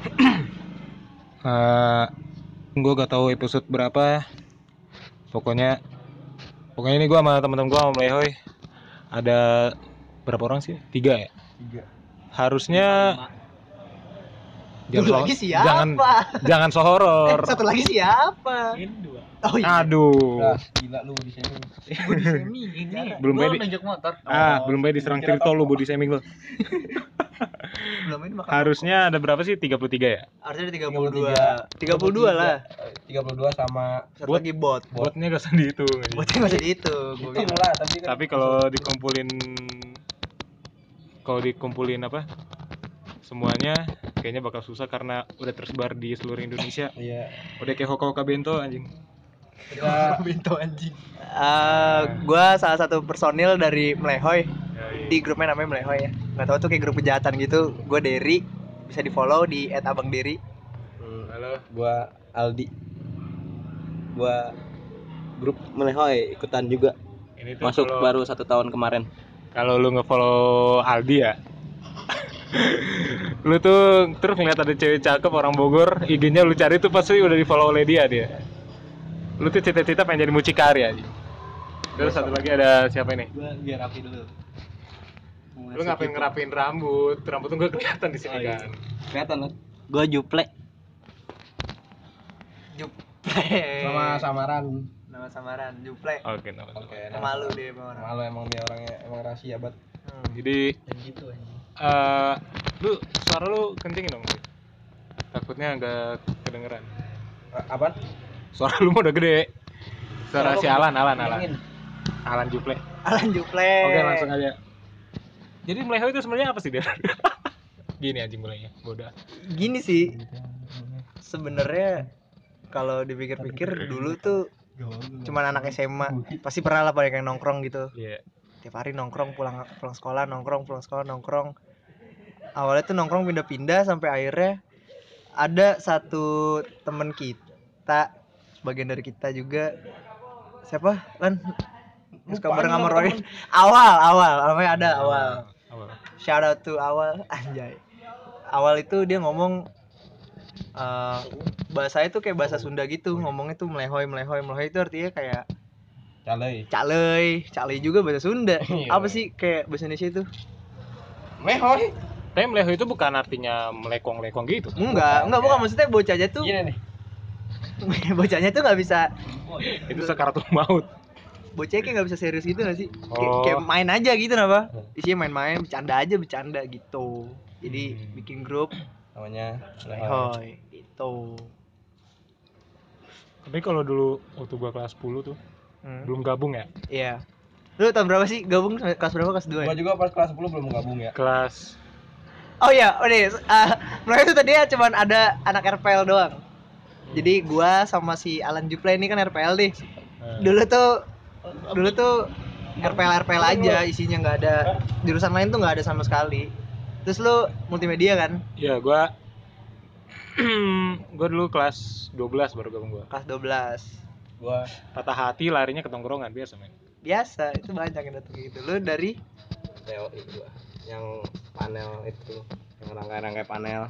Eh, gue gak tahu episode berapa. Pokoknya, pokoknya ini gue sama teman-teman gue sama Melehoy ada berapa orang sih? Tiga ya. Tiga. Harusnya so- lagi siapa? jangan jangan so Eh, horor. satu lagi siapa? Ini dua. Oh iya. Aduh. Nah, gila lu di sini. ini. Belum Gua pede. nunjuk motor. Ah, Oh, belum baik diserang Tirto lu body shaming lu. Belum ini makan. Harusnya ada berapa sih? 33 ya? Harusnya ada 32. 32 lah. 32 sama Satu lagi bot. Botnya gak usah dihitung. Botnya nggak usah dihitung. Bilang. lah tapi kan Tapi kalau dikumpulin kalau dikumpulin apa? Semuanya kayaknya bakal susah karena udah tersebar di seluruh Indonesia. iya Udah kayak Hoka Hoka Bento anjing. Bento anjing. Eh, gua salah satu personil dari Melehoy di grupnya namanya Melehoy ya. Nggak tahu tuh kayak grup kejahatan gitu. Gue Derry bisa di follow di @abangderry. hmm, Halo. gua Aldi gua grup melehoy ikutan juga Ini tuh masuk kalau- baru satu tahun kemarin Kalau lu nge-follow Aldi ya. lu tuh terus ngeliat ada cewek cakep orang Bogor, IG-nya lu cari tuh pasti udah di-follow oleh dia dia. Lu tuh cita-cita pengen jadi mucikari aja. Terus satu lagi ada siapa ini? gua biar rapi dulu Lu ngapain ngerapiin rambut? Rambut tuh gak kelihatan di sini Oh, iya. kan. kelihatan kan gua juple Juple. sama samaran Nama samaran Juple. Oke, nama oke Malu deh orang. malu emang dia orangnya emang rahasia banget Hmm. Jadi Dan gitu anjing. eh lu suara lu kencengin dong. Takutnya agak kedengeran. A- apaan Suara lu mah udah gede. Suara si Alan, Alan, Alan. Alan Juple. Alan Juple. Oke, langsung aja. Jadi meleho itu sebenarnya apa sih dia? Gini anjing mulainya, bodoh. Gini sih. Sebenarnya kalau dipikir-pikir dulu tuh cuman anak SMA pasti pernah lah banyak yang nongkrong gitu Iya. tiap hari nongkrong pulang pulang sekolah nongkrong pulang sekolah nongkrong awalnya tuh nongkrong pindah-pindah sampai akhirnya ada satu temen kita bagian dari kita juga. Siapa? Lan? Suka bareng sama Roy. awal awal. Namanya ada awal Awal. shout out to awal. Anjay. Awal itu dia ngomong eh bahasa itu kayak bahasa Sunda gitu. Ngomongnya tuh melehoy melehoy melehoy itu artinya kayak calei. calei. Calei juga bahasa Sunda. Iya. apa sih kayak bahasa Indonesia itu? Melehoy Tapi meleho itu bukan artinya melekong-lekong gitu. enggak. Enggak bukan. Maksudnya bocahnya tuh gini nih bocahnya tuh nggak bisa Itu sakaratul maut. bocahnya kayak nggak bisa serius gitu gak sih kayak, Oh. kayak main aja gitu napa isinya main-main bercanda aja bercanda gitu jadi Hmm. bikin grup namanya melehoy gitu Tapi kalau dulu waktu gua kelas 10 tuh Hmm. belum gabung ya. Iya. Lu tahun berapa sih gabung kelas berapa kelas 2 ya? gua juga pas kelas 10 belum gabung ya Kelas Oh iya, oh nih, uh, mereka itu tadinya cuman ada anak RPL doang. Jadi gua sama si Alan Juple ini kan RPL nih. eh, Dulu tuh dulu tuh RPL RPL aja isinya nggak ada jurusan lain tuh nggak ada sama sekali. Terus lu multimedia kan Iya, gua gua dulu kelas 12 baru gabung gua. kelas 12. gua Patah hati larinya ke tongkrongan biasa, men. Biasa, itu banyak yang datang gitu. Lu dari TOI gua yang panel itu yang rangkai-rangkai panel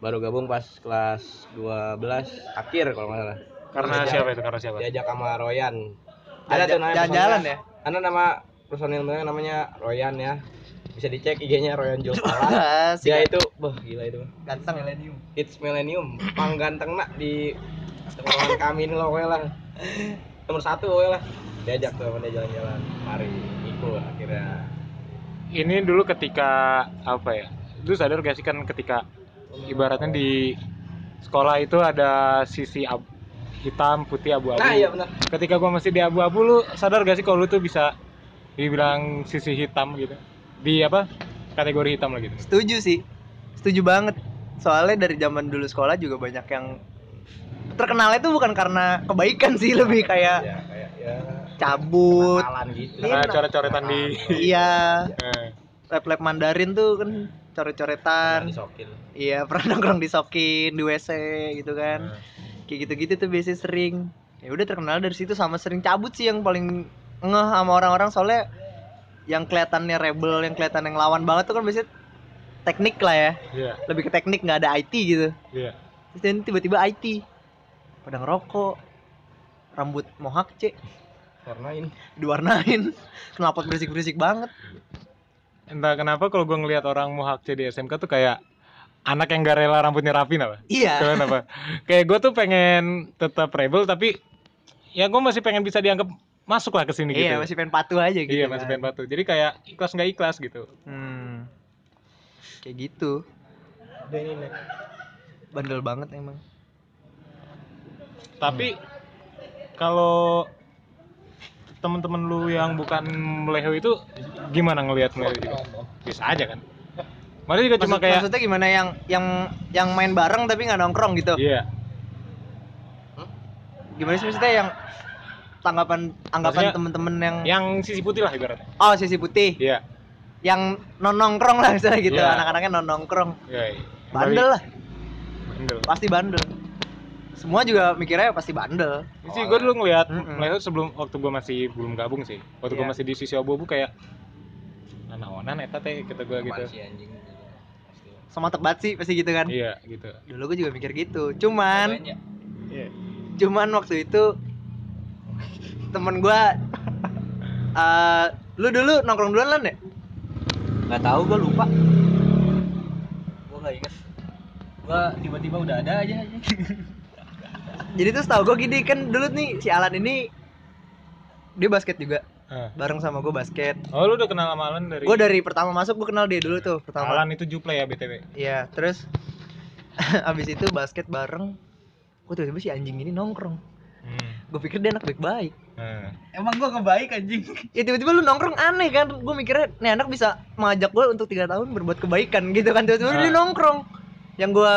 baru gabung pas kelas 12 akhir kalau nggak salah Karena Diajak- siapa itu? Karena siapa? diajak sama Royan Jalan- namanya jalan-jalan personilnya. ya? ada nama personil mereka namanya Royan ya bisa dicek IG-nya Royan Jolpala Ah, dia itu bah gila itu ganteng milenium. hits millennium pang ganteng nak di teman kami ini loh lah nomor satu pokoknya lah diajak tuh dia jalan-jalan mari ikut akhirnya Ini dulu ketika apa ya? Lu sadar gak sih kan ketika ibaratnya di sekolah itu ada sisi ab- hitam, putih, abu-abu. nah iya benar Ketika gua masih di abu-abu lu sadar gak sih kalau lu tuh bisa dibilang sisi hitam gitu. Di apa? Kategori hitam lah gitu. Setuju sih. Setuju banget. Soalnya dari zaman dulu sekolah juga banyak yang terkenalnya tuh bukan karena kebaikan sih lebih kayak ya kayak ya cabut. gitu coret-coretan di Iya, Eh, lab-lab Mandarin tuh kan coret-coretan. Iya, pernah nongkrong disokin di WC gitu kan. Kayak gitu-gitu tuh biasanya sering. Ya udah terkenal dari situ sama sering cabut sih yang paling ngeh sama orang-orang. Soalnya yang kelihatannya rebel, yang kelihatan yang lawan banget tuh kan biasanya teknik lah ya. Iya, lebih ke teknik nggak ada IT gitu. Iya. terus dan tiba-tiba IT pada ngerokok. Rambut mohak cek Warnain. diwarnain. Kenapa berisik-berisik banget Entah kenapa kalau gue ngelihat orang mohak C di SMK tuh kayak anak yang gak rela rambutnya rapi apa? iya Kenapa? kayak gue tuh pengen tetap rebel tapi ya gue masih pengen bisa dianggap masuk lah ke sini iya gitu. masih pengen patuh aja gitu iya, kan. masih pengen batu. Jadi kayak ikhlas nggak ikhlas gitu. hmm. kayak gitu ini nih. bandel banget emang Tapi kalau temen-temen lu yang bukan meleho itu gimana ngelihat meleho juga? Bisa aja kan? Malah juga cuma Maksud- kayak maksudnya gimana yang yang yang main bareng tapi nggak nongkrong gitu iya, gimana sih maksudnya yang tanggapan anggapan temen-temen yang yang sisi putih lah ibaratnya. oh sisi putih Iya. yang non nongkrong lah misalnya gitu Iya. anak-anaknya non nongkrong Iya. iya. bandel lah Bandel. pasti bandel semua juga mikirnya pasti bandel Ini sih gue dulu ngeliat Mm-mm. meleho sebelum waktu gue masih belum gabung sih. Waktu gue Iya. masih di sisi abu-abu kayak nanaonan eta teh kata gue gitu. Sih anjing gitu. Sama tebat sih pasti gitu kan Iya, gitu. dulu gue juga mikir gitu cuman Banyak. Iya. cuman waktu itu temen gue eh lu dulu nongkrong duluan lan ya Gak tahu gue lupa. Gue gak inget. Gue tiba-tiba udah ada aja. jadi tuh setahu gue gini kan dulu nih si Alan ini dia basket juga Ah. bareng sama gue basket Oh, lu udah kenal sama Alan dari gue dari pertama masuk gue kenal dia dulu tuh pertama Alan itu juple ya BTW. Iya, terus abis itu basket bareng. Gue tiba-tiba si anjing ini nongkrong. Hmm. Gue pikir dia anak baik-baik. Nah. Emang gue kebaik anjing. Ya tiba-tiba lu nongkrong aneh kan. Gue mikirnya nih anak bisa mengajak gue untuk tiga tahun berbuat kebaikan gitu kan. Tiba-tiba dia Ah. nongkrong. Yang gue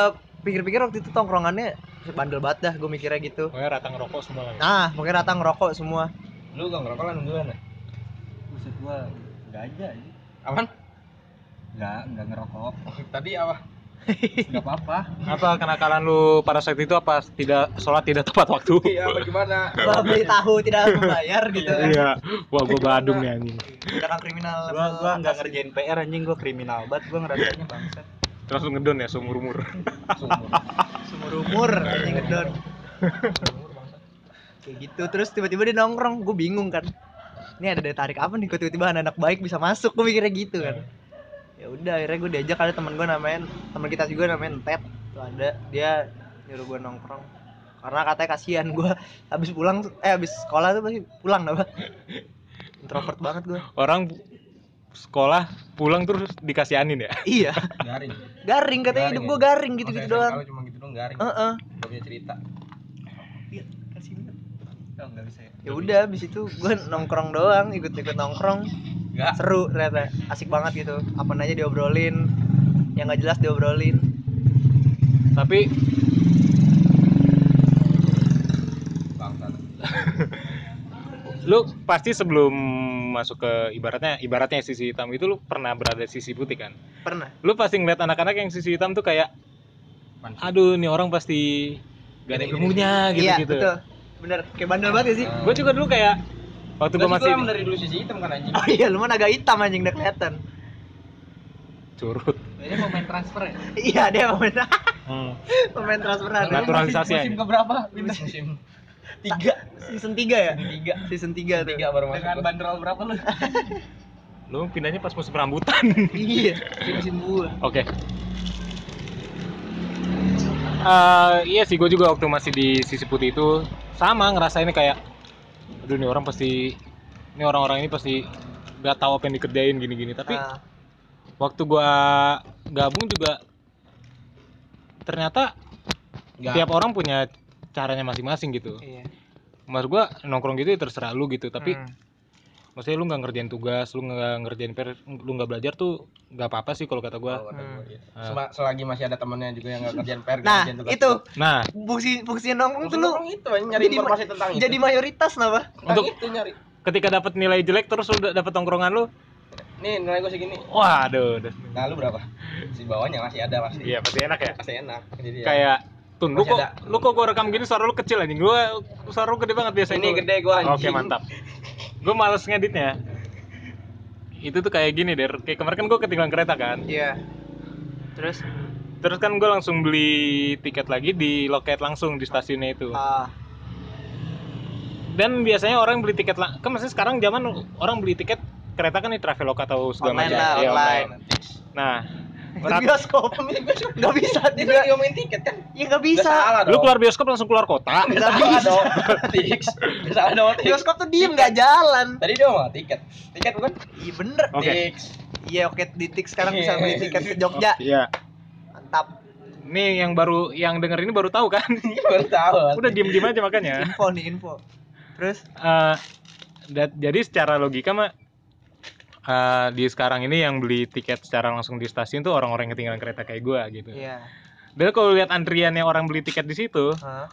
pikir-pikir waktu itu tongkrongannya bandel banget dah gue mikirnya gitu. Pokoknya rata ngerokok semua lah. ya. Nah, mungkin datang ngerokok semua. Lu gak ngerokok kan duluan ya? Buset gua enggak aja ini. Aman? Enggak, enggak ngerokok. Tadi apa? Enggak apa-apa. Apa kenakalan lu pada saat itu apa tidak sholat tidak tepat waktu? Iya, bagaimana? Babi tahu tidak membayar gitu kan. Iya. Wah, gua badung nih anjing. Tindakan kriminal. Gua gua enggak atas. ngerjain PR anjing, gua kriminal banget gua ngerasanya bangsat. Terus lu ngedon ya seumur umur. Seumur umur anjing ngedon. Kayak gitu terus tiba-tiba dia nongkrong, gue bingung kan. Ini ada daya tarik apa nih? Kok tiba-tiba anak-anak baik bisa masuk? Gue mikirnya gitu kan. Ya udah akhirnya gue diajak ada teman gue namanya teman kita juga namanya Ted. Tuh ada dia nyuruh gue nongkrong. Karena katanya kasihan gue habis pulang eh habis sekolah tuh pasti pulang apa? Introvert banget gue. Orang sekolah pulang terus dikasihanin ya. Iya, Garing. garing katanya Garing hidup ya? gue garing gitu-gitu Masa doang. Cuma gitu doang garing. Heeh. Gak punya cerita. Iya, kasih. Oh, enggak bisa. ya. ya udah abis itu gue nongkrong doang ikut-ikut nongkrong Enggak. seru ternyata asik banget gitu apa aja diobrolin yang nggak jelas diobrolin Tapi Bangsa. lu pasti sebelum masuk ke ibaratnya ibaratnya sisi hitam itu lu pernah berada di sisi putih kan? pernah Lu pasti ngeliat anak-anak yang sisi hitam tuh kayak aduh nih orang pasti gak ada gini, ilmunya gitu iya gitu. betul bener kayak bandel banget ya sih Gue juga dulu kayak waktu gue masih dari dulu sisi hitam kan anjing. oh iya lu mah agak hitam anjing udah kelihatan curut. Ini mau main transfer ya? iya dia pemain Hmm. pemain transferan Naturalisasi Musim aja. keberapa? Musim tiga. season 3 ya Tiga. season 3 tuh Tiga baru masuk. Dengan bandrol berapa lu? Lu pindahnya pas musim rambutan. iya musim gua Oke. Eh, iya sih, gue juga waktu masih di sisi putih itu sama ngerasainnya kayak, aduh nih orang pasti, ini orang-orang ini pasti nggak tahu apa yang dikerjain gini-gini. Tapi Nah, waktu gua gabung juga ternyata Enggak. tiap orang punya caranya masing-masing gitu. iya Mas gua nongkrong gitu ya terserah lu gitu, tapi Hmm. maksudnya lu nggak ngerjain tugas, lu nggak ngerjain PR, lu nggak belajar tuh nggak apa-apa sih kalau kata gua. Kalau kata gua. Sema- selagi masih ada temennya juga yang nggak kerjaan PR, nggak nah kerjaan tugas itu. Nah, fungsi fungsi nongkrong tuh lu itu nyari jadi- informasi tentang itu. jadi mayoritas kenapa Tentang untuk itu nyari. ketika dapat nilai jelek terus lu dapat tongkrongan lu, Nih nilai gua segini. waduh, udah. Nah lu berapa? Si bawahnya masih ada pasti. iya pasti enak ya. Pasti enak. Jadi ya. Tun, lu kok, ada. lu kok gua rekam gini suara lu kecil anjing. Gua suara lu gede banget biasanya. ini gua. gede gua anjing. Oke, mantap. Gua males ngeditnya. Itu tuh kayak gini, Der. Kayak kemarin kan gua ketinggalan kereta kan. iya terus terus kan gue langsung beli tiket lagi di loket langsung di stasiunnya itu ah dan biasanya orang beli tiket lah kan maksudnya sekarang zaman orang beli tiket kereta kan di Traveloka atau segala Online macam Iya, online. nah Itu rat- bioskop nggak bisa Dia juga kan ngomongin tiket kan? ya nggak Bisa. bisa salah lu keluar bioskop langsung keluar kota Nggak salah dong. Tix. Nggak salah dong. Bioskop tuh diem nggak jalan Tadi dia ngomong tiket. Tiket bukan? iya bener Oke. Tix. iya oke di Tik sekarang bisa beli tiket ke Jogja iya mantap nih yang baru yang denger ini baru tahu kan Baru tahu. udah diem diem aja makanya info nih info terus Eh, dat- jadi secara logika mah eh, di sekarang ini yang beli tiket secara langsung di stasiun tuh orang-orang yang ketinggalan kereta kayak gua gitu. iya Dan kalau lihat antriannya orang beli tiket di situ, Hah?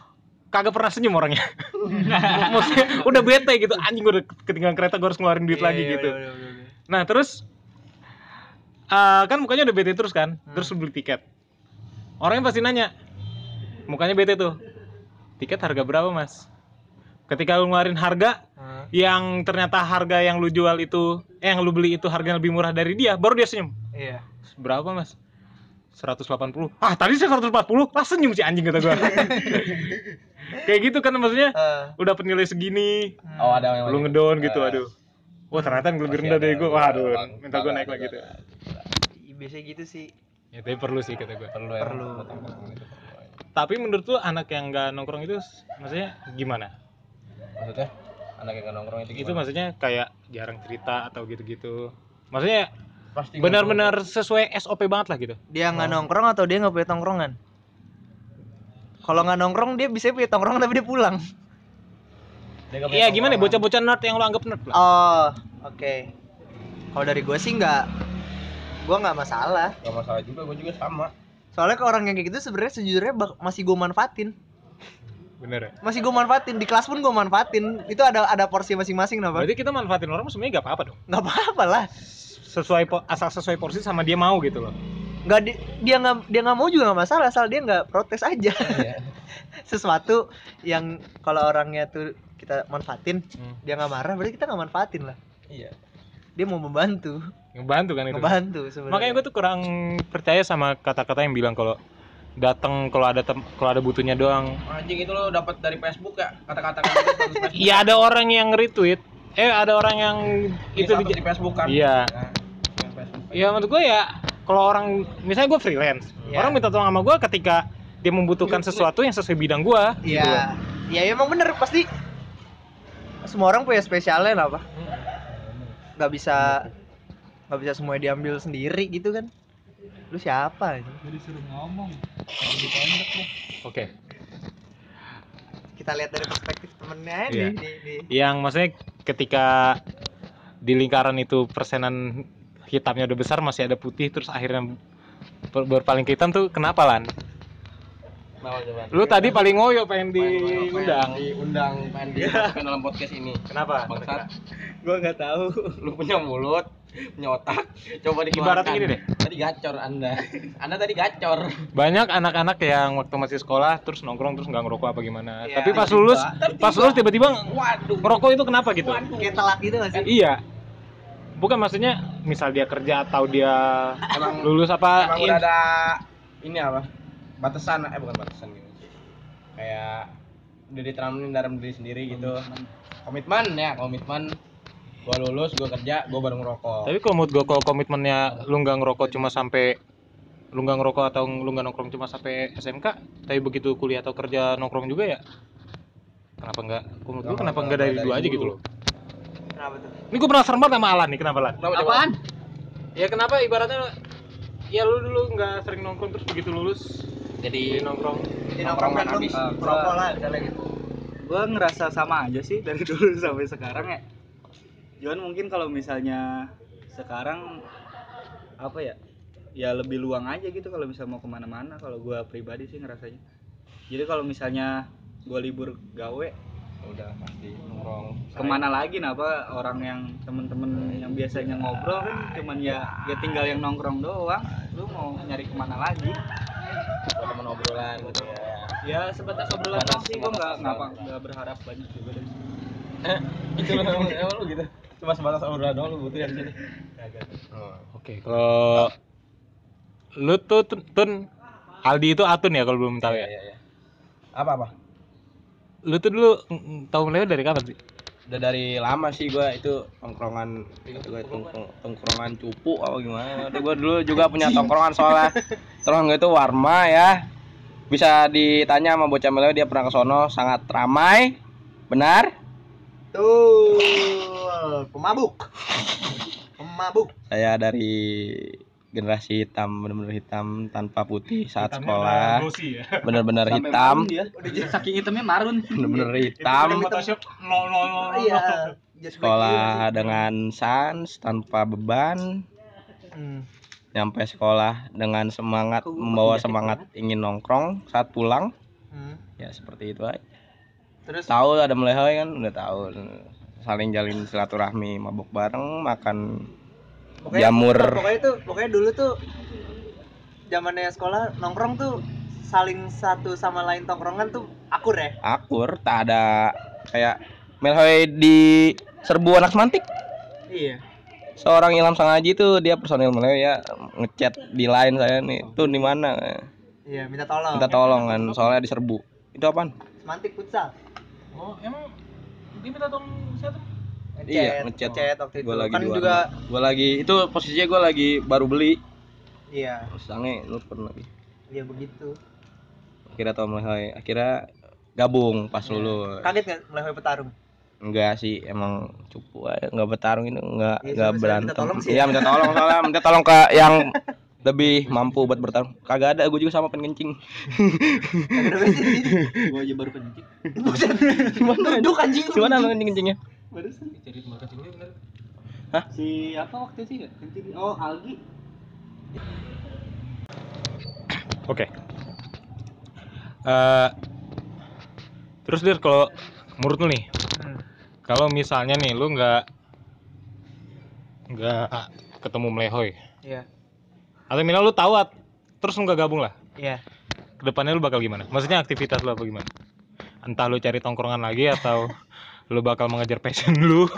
kagak pernah senyum orangnya. Maksudnya udah bete gitu, anjing gua udah ketinggalan kereta gua harus ngeluarin duit Iya, lagi iya, gitu. iya, iya, iya. Nah, terus eh, kan mukanya udah bete terus kan, Hmm. terus beli tiket. Orangnya pasti nanya, mukanya bete tuh, tiket harga berapa mas? Ketika lu ngeluarin harga, Hah? yang ternyata harga yang lu jual itu eh yang lu beli itu harganya lebih murah dari dia baru dia senyum. Iya. Berapa mas? 180 ah tadi saya 140 lah senyum si anjing kata gua. Kayak gitu kan maksudnya? Eh, udah penilai segini hmm. Oh, ada yang lu ngedown gitu Eh, aduh. Wah ternyata yang lebih rendah ada. dari gua. waduh Bang, minta gua naik lagi Iya, biasanya gitu sih. Ya tapi perlu sih kata gua. Perlu. Perlu. tapi menurut lu anak yang nggak nongkrong itu maksudnya gimana Maksudnya anak yang nongkrong itu itu gimana? maksudnya kayak jarang cerita atau gitu-gitu. Maksudnya Pasti benar-benar sesuai SOP banget lah gitu. Dia nggak nongkrong atau dia nggak punya tongkrongan? Kalau nggak nongkrong dia bisa punya tongkrongan tapi dia pulang. Iya gimana? bocah-bocah nerd yang lo anggap nerd lah. oh oke. Kalau dari gue sih nggak. Gue nggak masalah. Gak masalah juga, gue juga sama. soalnya ke orang yang kayak gitu sebenarnya sejujurnya masih gue manfaatin Bener ya? masih gue manfaatin di kelas pun gue manfaatin itu ada ada porsi masing-masing napa Berarti kita manfaatin orang sebenarnya gak apa-apa dong. nggak apa-apa lah Sesuai asal sesuai porsi sama dia mau gitu loh. nggak di- dia nggak dia nggak mau juga nggak masalah asal dia nggak protes aja Iya. sesuatu yang kalau orangnya tuh kita manfaatin Hmm. dia nggak marah berarti kita nggak manfaatin lah Iya. dia mau membantu Ngebantu kan itu. ngebantu sebenarnya Makanya gue tuh kurang percaya sama kata-kata yang bilang kalau datang kalau ada tem- kalau ada butuhnya doang. Anjing itu lo dapat dari Facebook ya kata-kata gitu. Iya ada orang yang retweet. Eh ada orang yang itu itu di, Facebook kan. Iya. Nah, yang Facebook. Ya menurut gue ya kalau orang misalnya gue freelance, Iya. orang minta tolong sama gue ketika dia membutuhkan sesuatu yang sesuai bidang gue. gitu loh. Iya, ya emang bener pasti semua orang punya spesialnya apa nggak bisa nggak bisa semuanya diambil sendiri gitu kan lu siapa ini Jadi suruh ngomong. Oke. kita lihat dari perspektif temennya aja Iya. nih, nih, nih. yang maksudnya ketika di lingkaran itu persenan hitamnya udah besar masih ada putih terus akhirnya ber- berpaling ke hitam tuh kenapa lan? Kenapa coba? Lu tadi paling ngoyo pengen Pengen diundang. diundang pengen dimasukkan dalam podcast ini. Kenapa? Bangsat, Gua nggak tahu. lu punya mulut, punya otak, coba dikeluarkan. Ibaratnya gini deh. Tadi gacor Anda. Anda tadi gacor. Banyak anak-anak yang waktu masih sekolah terus nongkrong terus nggak ngerokok apa gimana. Iya, Tapi pas tiba-tiba, lulus, tiba-tiba. pas lulus tiba-tiba Waduh. ngerokok itu kenapa gitu? kayak telat gitu gak sih Iya. Bukan maksudnya misal dia kerja atau dia Emang lulus apa emang udah ada ini apa? Batasan eh bukan batasan gitu. Kayak udah ditanamin dalam diri sendiri gitu. Komitmen ya, komitmen. Gua lulus, gua kerja, gua baru ngerokok. Tapi kalau menurut gue kalau komitmennya lu nggak ngerokok cuma sampai lu nggak ngerokok atau lu nggak nongkrong cuma sampai SMK, tapi begitu kuliah atau kerja nongkrong juga ya? Kenapa nggak? Kalau menurut gue Kenapa kenapa nggak nggak dari dari dulu aja gitu loh? kenapa tuh Ini gue penasaran banget sama Alan nih, kenapa Lan? Kenapa coba? Apaan? Ya kenapa ibaratnya ya lu dulu nggak sering nongkrong terus begitu lulus Jadi jadi nongkrong. di nongkrongan lu habis. merokok lah misalnya gitu Gua ngerasa sama aja sih dari dulu sampai sekarang ya. Cuman mungkin kalau misalnya sekarang apa ya? Ya lebih luang aja gitu kalau bisa mau ke mana-mana. Kalau gua pribadi sih ngerasanya. Jadi kalau misalnya gua libur gawe udah pasti nongkrong. ke mana lagi nah apa orang yang temen-temen yang biasanya ngobrol kan cuman ya ya tinggal yang nongkrong doang lu mau nyari ke mana lagi teman obrolan gitu ya. ya sebatas obrolan sih gua nggak nggak berharap banyak juga dari situ. Itu emang lu gitu. Cuma sebatas obrolan doang lu butuh dari sini. Oh. Oke, kalau lu tuh tun, Tun, Aldi itu Atun ya kalau belum tahu ya. Iya, iya. Apa apa? Lu tuh dulu mm, mm, tahu Meleo dari kapan sih? Udah dari lama sih gua itu tongkrongan itu gua tongkrong, tongkrongan cupu apa gimana. Itu gua dulu juga punya tongkrongan soalnya. Tongkrongan itu Warma ya. Bisa ditanya sama bocah Meleo dia pernah ke sono sangat ramai. Benar? Tuh, pemabuk. Pemabuk. Saya dari generasi hitam benar-benar hitam tanpa putih saat sekolah ya. benar-benar Sampai hitam dia. Saking hitamnya marun. benar-benar hitam Iya. sekolah dengan sans tanpa beban Hmm. nyampe sekolah dengan semangat membawa semangat ingin nongkrong saat pulang Hmm. ya seperti itu aja Terus tahu ada melehoi kan udah tahu saling jalin silaturahmi mabuk bareng makan pokoknya, jamur Pokoknya tuh, pokoknya dulu tuh zamannya sekolah nongkrong tuh saling satu sama lain tongkrongan tuh akur ya. akur tak ada kayak melehoi di serbu anak semantik Iya. seorang Ilham Sangaji tuh dia personil melehoi ya ngechat di line saya nih tuh di mana Iya, minta tolong. minta tolong kan soalnya diserbu itu apaan Semantik futsal. Oh, emang dia minta tolong siapa? Iya, ngechat. ngechat waktu itu. Gua lagi kan juga gua lagi itu posisinya gua lagi baru beli iya, terus sange lu pernah lagi iya begitu. akhirnya tau melehoi akhirnya gabung pas lulu Kaget nggak melehoi petarung? enggak sih emang cupu aja enggak bertarung itu enggak Iya, enggak saya minta berantem tolong sih iya ya. minta tolong soalnya minta tolong ke yang lebih mampu buat bertarung kagak ada gue juga sama pengen kencing. Gua aja baru kencing. Buset. Duduk anjing. gimana lu kencing kencingnya Barusan. Jadi tempat kencing dia bener. Si apa waktu sih? Kencing. Oh, Algi. Oke. Eh, terus dir kalau menurut lu nih, Hmm. kalau misalnya nih lu nggak nggak ketemu Melehoy, Iya. Atau minimal lu tahu at- terus lu nggak gabung lah, Iya. ke depannya lu bakal gimana? Maksudnya aktivitas lu apa gimana? Entah lu cari tongkrongan lagi atau lu bakal mengejar passion lu?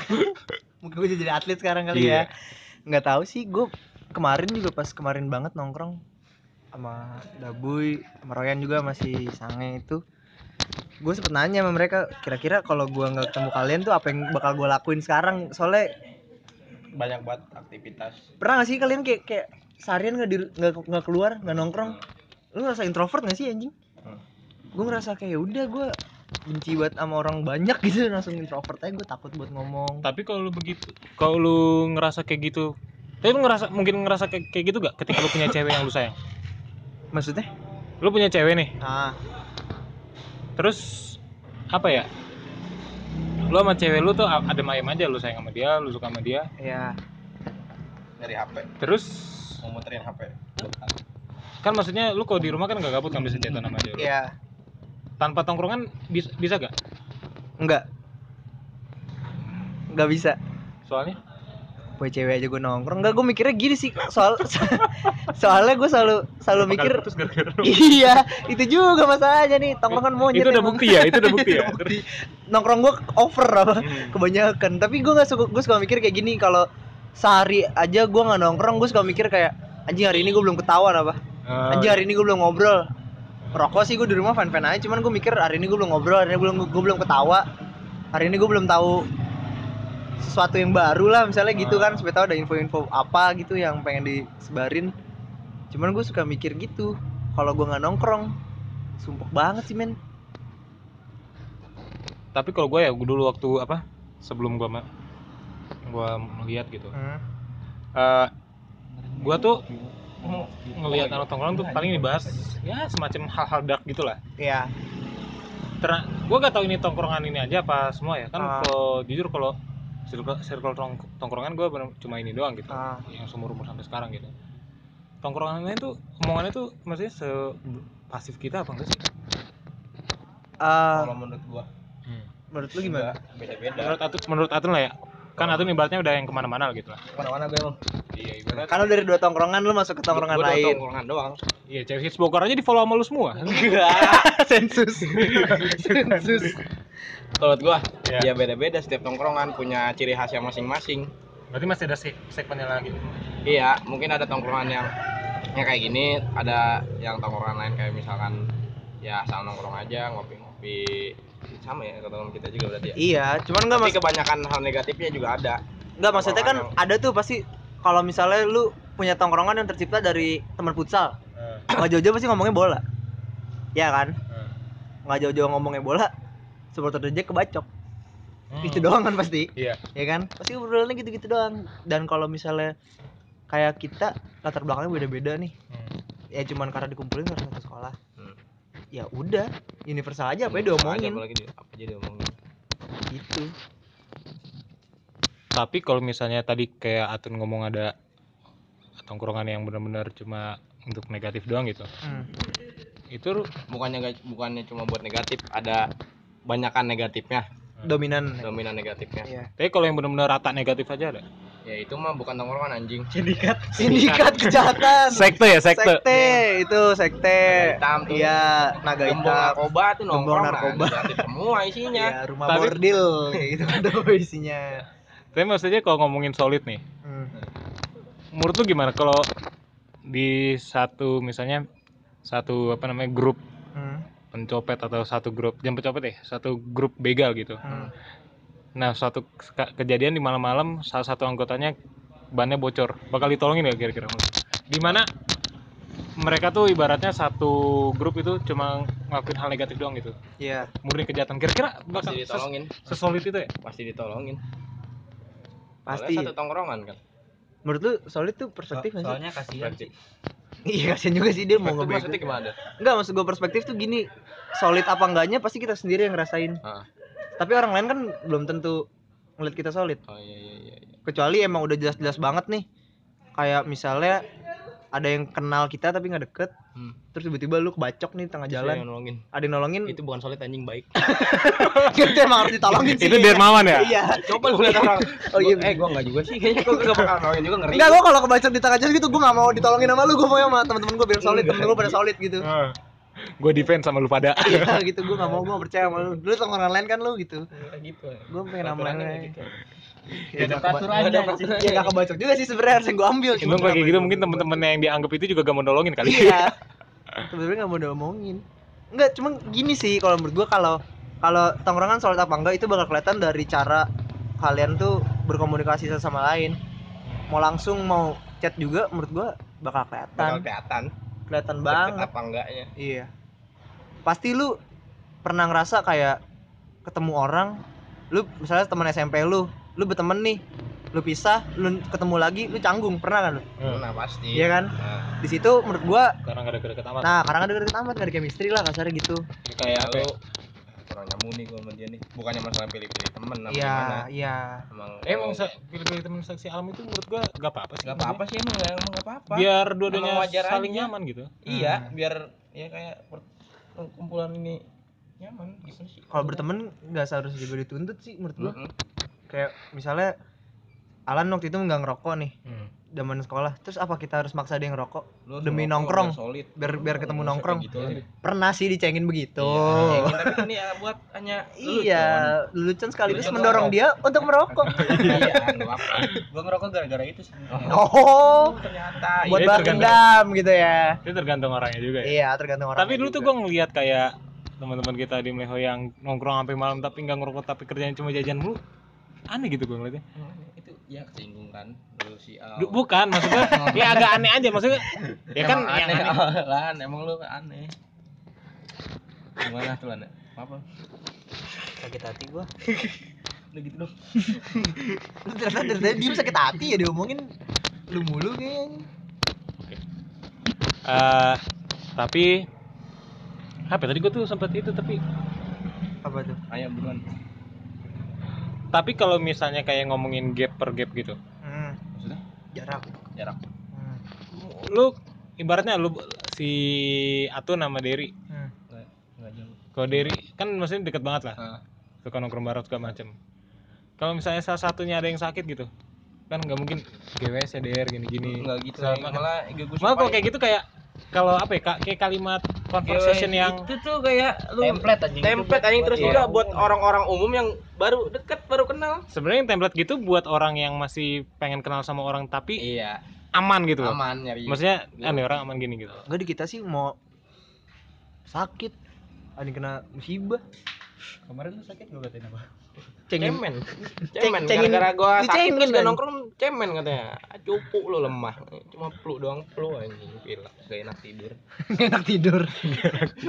Mungkin gue jadi atlet sekarang kali Iya. ya. Nggak tahu sih, gue kemarin juga pas kemarin banget nongkrong sama Dabuy, sama Royan juga masih sange itu. Gue sempet nanya sama mereka, kira-kira kalau gua nggak ketemu kalian tuh apa yang bakal gue lakuin sekarang? Soalnya banyak banget aktivitas pernah gak sih kalian kayak kayak seharian nggak di- nggak nggak keluar nggak nongkrong. Lu ngerasa introvert gak sih anjing? Hmm. gue ngerasa kayak "Ya udah gue benci banget sama orang banyak gitu. Langsung introvert aja gue takut buat ngomong. Tapi kalau lu begitu, kalau lu ngerasa kayak gitu, tapi lu ngerasa mungkin ngerasa kayak, kayak gitu gak ketika lu punya cewek yang lu sayang? maksudnya? Lu punya cewek nih, ah. Terus apa ya? Lu sama cewek lu tuh a- adem ayem aja lu sayang sama dia, lu suka sama dia. ya dari HP Terus mau muterin HP kan maksudnya lu kalau di rumah kan gak gabut kan bisa chatan sama dia. lu. ya Tanpa tongkrongan bisa bisa gak? enggak nggak bisa Soalnya buat cewek aja gue nongkrong enggak gue mikirnya gini sih soal soalnya gue selalu selalu mikir iya itu juga masalahnya nih tongkrongan monyet itu udah emang. bukti ya, itu udah bukti ya. Bukti. nongkrong gue over apa Hmm. kebanyakan tapi gue nggak suka gue suka mikir kayak gini kalau sehari aja gue nggak nongkrong gue suka mikir kayak anjing hari ini gue belum ketahuan apa? Oh, anjing hari ini gue belum ngobrol. Rokok sih gue di rumah fan fan aja cuman gue mikir hari ini gue belum ngobrol hari ini gue belum gue belum ketawa. Hari ini gue belum tahu sesuatu yang baru lah misalnya gitu kan supaya tahu ada info-info apa gitu yang pengen disebarin. Cuman gue suka mikir gitu kalau gue nggak nongkrong sumpah banget sih men. Tapi kalau gue ya gua dulu waktu apa? Sebelum gua gua melihat gitu. Hmm. eh gua tuh ngelihat anak tongkrongan tuh paling dibahas ya semacam hal-hal dark gitulah. ya Karena gua gak tahu ini tongkrongan ini aja apa semua ya. Kan Ah. kalau jujur kalau circle, circle tong- tongkrongan gua bener- cuma ini doang gitu. Ah. Yang seumur umur sampai sekarang gitu. Tongkrongan lain tuh omongannya tuh maksudnya se pasif kita apa enggak sih? Ah, kalau menurut gua menurut lu gimana beda beda Menurut Atun, menurut Atun lah ya. Kan Atun ibaratnya udah yang ke mana-mana gitu lah. mana-mana gue emang Iya ibarat. kan lu dari dua tongkrongan lu masuk ke tongkrongan Gua dua lain tongkrongan doang Iya, cewek hits Bogor aja di follow sama lu semua. sensus sensus menurut gua Iya. ya beda-beda setiap tongkrongan punya ciri khasnya masing-masing Berarti masih ada se- segmennya lagi. iya mungkin ada tongkrongan yang ya kayak gini ada yang tongkrongan lain kayak misalkan ya asal nongkrong aja ngopi-ngopi sama ya teman kita juga berarti ya. Iya cuman nggak tapi mas kebanyakan hal negatifnya juga ada. Nggak maksudnya kan Tongkrongan ada tuh pasti kalau misalnya lu punya tongkrongan yang tercipta dari teman futsal nggak jauh-jauh pasti ngomongnya bola. Ya kan? Nggak jauh-jauh ngomongnya bola supporter Jack kebacok. Itu doang kan pasti. Iya. ya kan? Pasti obrolannya gitu-gitu doang. Dan kalau misalnya kayak kita latar belakangnya beda-beda nih. Hmm. ya cuman karena dikumpulin karena satu sekolah. Hmm. Ya udah universal aja apa ya Aja, diomongin apalagi di- apa aja diomongin gitu Tapi kalau misalnya tadi kayak Atun ngomong ada tongkrongan yang benar-benar cuma untuk negatif doang gitu. Hmm. Itu bukannya bukannya cuma buat negatif ada banyakan negatifnya dominan dominan negatifnya Iya. tapi kalau yang benar-benar rata negatif aja ada. Ya itu mah bukan tongkrongan anjing. Sindikat. Sindikat kejahatan. Sekte ya, sekte. sekte itu sekte. Naga hitam tuh. iya naga hitam. narkoba tuh nongkrong narkoba. semua isinya. Iya, rumah Tapi- bordil. Kayak gitu kan tuh isinya? Tapi maksudnya kalau ngomongin solid nih, Hmm. menurut lu gimana? Kalau di satu misalnya satu apa namanya grup Hmm. pencopet atau satu grup jangan pencopet deh satu grup begal gitu. Hmm. Nah suatu ke- kejadian di malam-malam salah satu anggotanya bannya bocor. Bakal ditolongin gak kira-kira? Di mana mereka tuh ibaratnya satu grup itu cuma ngelakuin hal negatif doang gitu. Iya. murni kejahatan. Kira-kira bakal pasti ses- ditolongin. sesolid itu ya? Pasti ditolongin. Pasti. Soalnya satu tongkrongan kan? Menurut lu solid tuh perspektif nggak sih? soalnya kasihan sih Iya kasihan juga sih dia mau Perspektif maksudnya gimana? Enggak maksud gue perspektif tuh gini, solid apa enggaknya pasti kita sendiri yang ngerasain. Ah. Tapi orang lain kan belum tentu ngeliat kita solid. oh iya iya iya iya. Kecuali emang udah jelas-jelas banget nih. Kayak misalnya ada yang kenal kita tapi nggak deket, Hmm. terus tiba-tiba lu kebacok nih tengah Terus jalan, yang nolongin ada yang nolongin, itu bukan solid anjing baik itu emang harus ditolongin sih. itu dermawan ya Iya. coba lu lihat orang Oh iya. Gua- eh gua enggak juga sih kayaknya gua gak bakal nolongin juga ngeri Enggak, gua kalau kebacok di tengah jalan gitu gua nggak mau ditolongin sama lu, gua mau sama temen-temen gua biar solid, temen gua pada solid gitu. Gue defense sama lu pada Iya gitu, gua nggak mau, nggak percaya sama lu. Lu tongkrongan lain kan lu gitu. Kayak gitu ya. Gua pengen sama Peraturannya lu. kayak gitu. Ya nggak peraturan keba- aja nggak sih. Ya nggak kebacok juga sih sebenarnya harus yang gua ambil. Emang kalau kayak gitu mungkin temen-temen yang dianggap itu juga gak mau nolongin kali Iya. Sebenarnya nggak mau diomongin. Enggak, cuma gini sih kalau menurut gua kalau kalau tongkrongan solid apa enggak itu bakal kelihatan dari cara kalian tuh berkomunikasi satu sama lain. Mau langsung mau chat juga menurut gua bakal bakal kelihatan. Kelihatan banget. apa enggaknya Iya. Pasti lu pernah ngerasa kayak ketemu orang, lu misalnya teman SMP lu, lu berteman nih, lu pisah, lu ketemu lagi, lu canggung, pernah kan lu? nah pasti Iya kan? Nah, Di situ menurut gua, karena gak ada deket amat nah karena kan deket amat gak ada chemistry lah kasarnya gitu. kayak lu kurang nyambung nih gua sama dia nih bukannya masalah pilih-pilih temen apa Iya, gimana iya. emang emang sa- pilih-pilih temen saksi alam itu menurut gua gak apa-apa sih nggak apa-apa sih emang emang nggak apa-apa biar dua-duanya saling aja. nyaman gitu iya Hmm. biar ya kayak kumpulan ini nyaman gitu sih Kalau berteman nggak seharusnya juga dituntut sih menurut gua. Mm-mm. Kayak misalnya Alan waktu itu nggak ngerokok nih Hmm. Zaman sekolah. Terus apa kita harus maksa dia ngerokok? Lu Demi ngerokok nongkrong. biar solid Biar biar ketemu usah nongkrong. gitu. Pernah sih dicengin begitu. Iya, tapi ini ya buat hanya Iya, lucu sekaligus Lelucon mendorong dia untuk merokok. iya apa gua ngerokok gara-gara itu sih Oh, ternyata buat Iya, balas dendam gitu ya. itu tergantung orangnya juga ya Iya, tergantung orang. tapi dulu tuh gua ngeliat kayak teman-teman kita di Meleho yang nongkrong sampai malam tapi nggak ngerokok tapi kerjanya cuma jajan mulu aneh gitu gua ngeliatnya itu ya kesinggung kan lu si Al. Bukan maksudnya ya agak aneh aja maksudnya ya kan Emang yang aneh, aneh- Lan, emang lu aneh. Gimana tuh Lan? Apa? Sakit hati gua. udah gitu dong. Lu ternyata dari tadi diem sakit hati ya diomongin lu mulu kayaknya. Eh, tapi apa ya, tadi gua tuh sempat itu tapi Apa tuh? ayo buruan tapi kalau misalnya kayak ngomongin gap per gap gitu. Hmm, maksudnya? Jarak. jarak. Hmm. lu ibaratnya lu si Atun sama Derry. Hmm. kalau Derry kan maksudnya deket banget lah. Ah, suka nongkrong bareng segala macem. Kalau misalnya salah satunya ada yang sakit gitu kan nggak mungkin GWS CDR gini-gini. Nggak gitu Sama- malah gue gue malah kalau kayak gitu kayak kalau apa ya kak? Kayak kalimat conversation yang itu tuh kayak lu template anjing template anjing terus juga buat orang-orang umum yang baru deket baru kenal. Sebenarnya yang template gitu buat orang yang masih pengen kenal sama orang tapi iya. aman gitu loh. Aman nyari maksudnya aneh orang aman gini gitu. Enggak di kita sih mau sakit. Ada kena musibah. Kemarin lu sakit gak katain apa? Cengin cemen. Cemen cengin- gara-gara gua sakit terus gak kan? nongkrong cemen katanya. Cupu lu lemah. Cuma flu doang flu anjing gila. Gak enak tidur. Nggak enak tidur.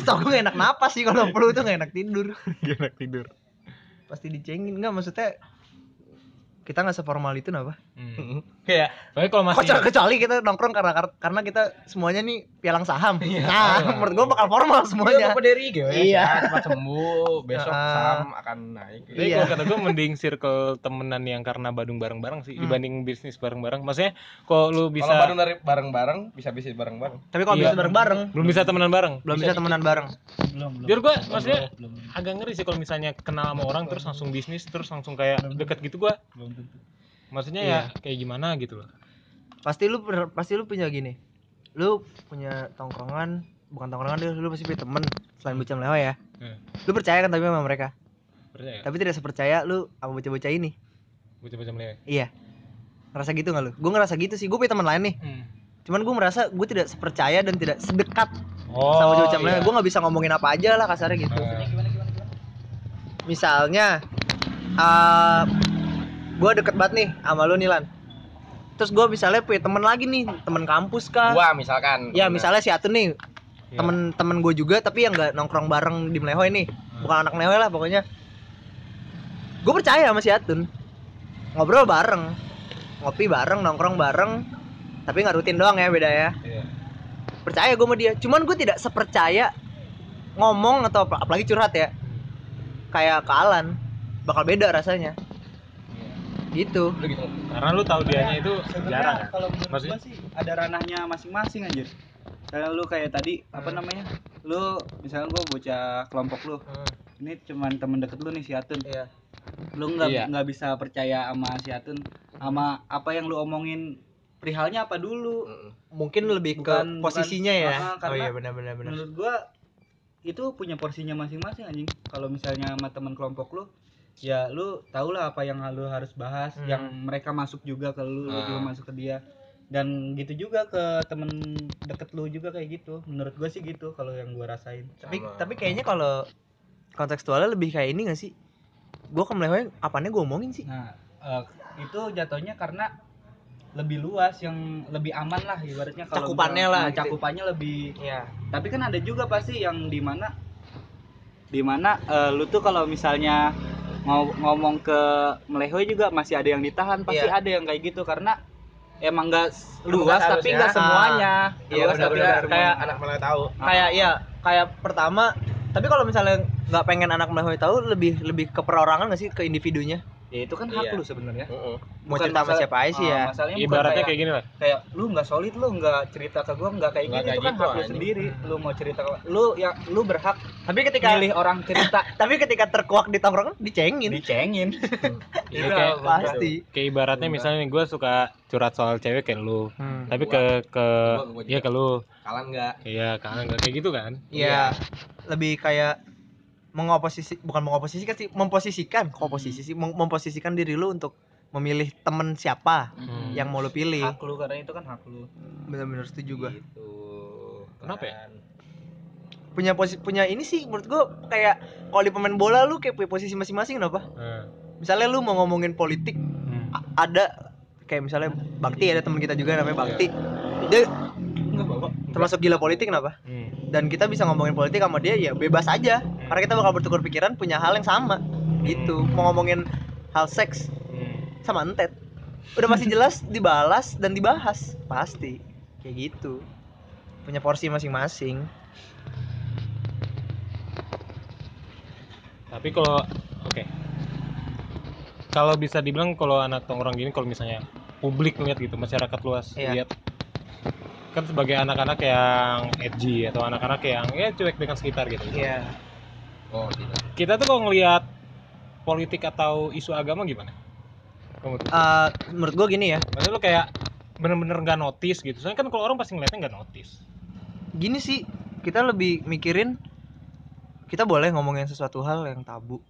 Tau gue gak enak napas sih kalau flu tuh gak enak tidur. Gak enak tidur. Pasti dicengin. Enggak maksudnya kita nggak seformal itu kenapa? Hmm. Kayak Tapi kalau masih Kecuali, kecuali kita nongkrong karena karena kita semuanya nih pialang saham. Iya. nah, menurut gua bakal formal Iya, semuanya. Bapak Derry gitu ya. Iya. cepat sembuh, besok Ah. saham akan naik. Tapi Iya. kalau kata gue mending circle temenan yang karena Badung bareng-bareng sih Hmm. dibanding bisnis bareng-bareng. Maksudnya kok lu bisa Kalau bareng dari bareng-bareng bisa bisnis bareng-bareng. Tapi kalau Iya. bisa bareng-bareng, belum bisa temenan bareng. belum bisa temenan bareng. Belum, belum. Jujur gue maksudnya belum, agak ngeri sih kalau misalnya kenal sama orang terus langsung bisnis terus langsung kayak deket gitu gua. belum tentu. Maksudnya Iya. ya kayak gimana gitu loh. Pasti lu pasti lu punya gini. Lu punya tongkrongan, bukan tongkrongan lu, lu pasti punya temen selain bocah meleho ya. Hmm. Lu percaya kan tapi sama mereka. Percaya? Tapi tidak sepercaya lu sama bocah-bocah ini. Bocah-bocah melewe. Iya. Ngerasa gitu gak lu? Gue ngerasa gitu sih. Gue punya teman lain nih. Hmm. Cuman gue merasa gue tidak sepercaya dan tidak sedekat Oh. sama bocah meleho. iya. Gue nggak bisa ngomongin apa aja lah kasarnya gitu. Eh, misalnya uh, gue deket banget nih sama lu Nilan terus gue misalnya punya temen lagi nih temen kampus kah? Gua misalkan. ya misalnya si Atun nih. Iya. temen-temen gue juga tapi yang nggak nongkrong bareng di Melehoy nih. Bukan anak Melehoy lah pokoknya. Gue percaya sama si Atun. Ngobrol bareng. Ngopi bareng nongkrong bareng. Tapi nggak rutin doang ya beda ya. Iya. percaya gue sama dia. Cuman gue tidak sepercaya ngomong atau apa- apalagi curhat ya. Kayak ke Alan. Bakal beda rasanya gitu Lu gitu. Karena lu tahu dianya itu jarang kalau menurut Maksudnya? sih ada ranahnya masing-masing anjir. Kayak lu kayak tadi apa Hmm. namanya? Lu misalnya gua bocah kelompok lu. Ini cuman temen deket lu nih si Atun. Iya. Lu nggak Iya. nggak bisa percaya sama si Atun sama apa yang lu omongin perihalnya apa dulu. Mm-mm. mungkin lebih Bukan- ke posisinya bukan- ya oh karena iya benar-benar benar Menurut gua itu punya porsinya masing-masing anjing. Kalau misalnya sama teman kelompok lu ya lu tau lah apa yang lu harus bahas Hmm. yang mereka masuk juga ke lu, lu Ah. juga masuk ke dia dan gitu juga ke temen deket lu juga kayak gitu menurut gua sih gitu kalau yang gua rasain tapi Sama. tapi kayaknya kalau kontekstualnya lebih kayak ini gak sih gue ke Melehoy apanya gue omongin sih nah eh, itu jatuhnya karena lebih luas yang lebih aman lah ibaratnya kalau Cakupannya misalnya- lah, nah, gitu. cakupannya lebih Iya. tapi kan ada juga pasti yang di mana di mana eh, lu tuh kalau misalnya mau ngomong ke melehoy juga masih ada yang ditahan pasti Iya. ada yang kayak gitu karena emang nggak Emang luas nggak tapi seharusnya. nggak semuanya Iya, Luas tapi nggak Kayak anak malah tahu. kayak ya kayak pertama tapi kalau misalnya nggak pengen anak Melehoy tahu lebih lebih ke perorangan gak sih ke individunya ya itu kan hak Iya. lu sebenarnya Mm-mm. mau Bukan cerita sama siapa aja sih ah, ya masalahnya bukan Ibaratnya kayak, kayak gini lah. kayak lu nggak solid lu nggak cerita ke gua nggak kayak Nggak gini kayak itu kan gitu, hak lu anjing. sendiri lu mau cerita ke lu ya lu berhak tapi ketika milih orang cerita tapi ketika terkuak di tongkrongan dicengin dicengin Iya, Itu kayak- pasti Kayak ibaratnya misalnya nih gue suka curhat soal cewek kayak lu. Hmm. Tapi ke ke Gua- gua iya ke lu. Kalan enggak? Iya, kangen gak kayak gitu kan? Iya, lebih kayak mengoposisi bukan mengoposisikan sih, memposisikan, kok posisi sih, Mem- memposisikan diri lu untuk memilih temen siapa Hmm. yang mau lu pilih. hak lu karena itu kan hak lu Bener-bener setuju gua. Gitu. Kenapa ya? Kan. Punya posi punya ini sih menurut gua kayak kalau di pemain bola lu kayak punya posisi masing-masing kenapa? Nah, Misalnya lu mau ngomongin politik, hmm. ada kayak misalnya Bakti ada teman kita juga namanya Bakti. Dia termasuk gila politik kenapa? Hmm. Dan kita bisa ngomongin politik sama dia ya bebas aja. Karena kita bakal bertukar pikiran punya hal yang sama. Gitu. Mau ngomongin hal seks Hmm. sama entet. Udah pasti jelas dibalas dan dibahas, pasti. Kayak gitu. Punya porsi masing-masing. Tapi kalau oke. Kalau bisa dibilang kalau anak tongkrong gini kalau misalnya publik ngeliat gitu, masyarakat luas Iya. lihat kan sebagai anak-anak yang edgy atau anak-anak yang ya cuek dengan sekitar gitu. Iya. Oh, tidak. Kita tuh kalau ngelihat politik atau isu agama gimana? Kamu tuh. Eh, menurut gua gini ya. Maksudnya lu kayak bener-bener nggak notice gitu. Soalnya kan kalau orang pasti ngeliatnya nggak notice. Gini sih, kita lebih mikirin kita boleh ngomongin sesuatu hal yang tabu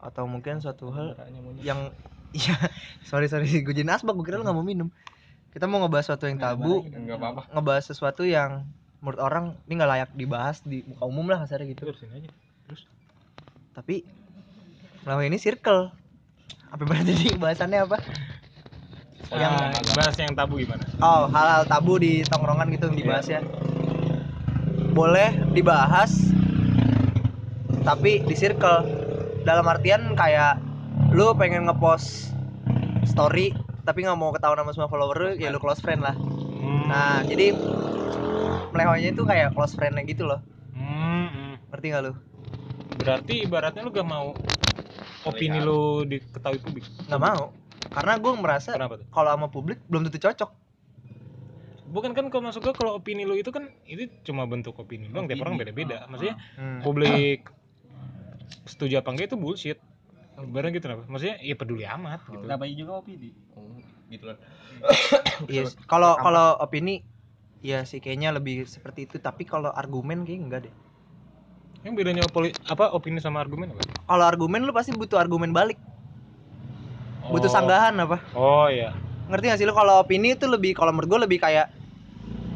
atau mungkin suatu hal yang iya sorry sorry gue jadi asbak gue kira lu nggak mau minum kita mau ngebahas sesuatu yang tabu enggak apa-apa. ngebahas sesuatu yang menurut orang ini nggak layak dibahas di muka umum lah kasarnya gitu. Terus ini aja. Terus? Tapi selama ini circle. Apa berarti nih bahasannya apa? Yang Yang- bahas yang tabu gimana? oh hal-hal tabu di tongkrongan gitu yang dibahas ya. Boleh dibahas tapi di circle. Dalam artian kayak lu pengen ngepost story tapi nggak mau ketahuan sama semua follower lu ya lu close friend lah Hmm. nah jadi melehonya itu kayak close friendnya gitu loh Hmm, hmm. ngerti nggak lu Berarti ibaratnya lu gak mau opini Terlihat. lu diketahui publik. nggak mau karena gue merasa kalau sama publik belum tentu cocok Bukan kan kalau masuk gua kalau opini lu itu kan itu cuma bentuk opini doang, tiap orang beda-beda. Ah, Maksudnya Hmm. publik setuju apa enggak itu bullshit. Barang gitu kenapa? Maksudnya ya peduli amat gitu. namanya juga opini Oh, gitu kan Iya, kalau kalau opini ya sih kayaknya lebih seperti itu, tapi kalau argumen kayak enggak deh. Yang bedanya poli, apa opini sama argumen apa? Kalau argumen lu pasti butuh argumen balik, butuh Oh. sanggahan apa? Oh iya. Ngerti gak sih lu kalau opini itu lebih kalau menurut gue lebih kayak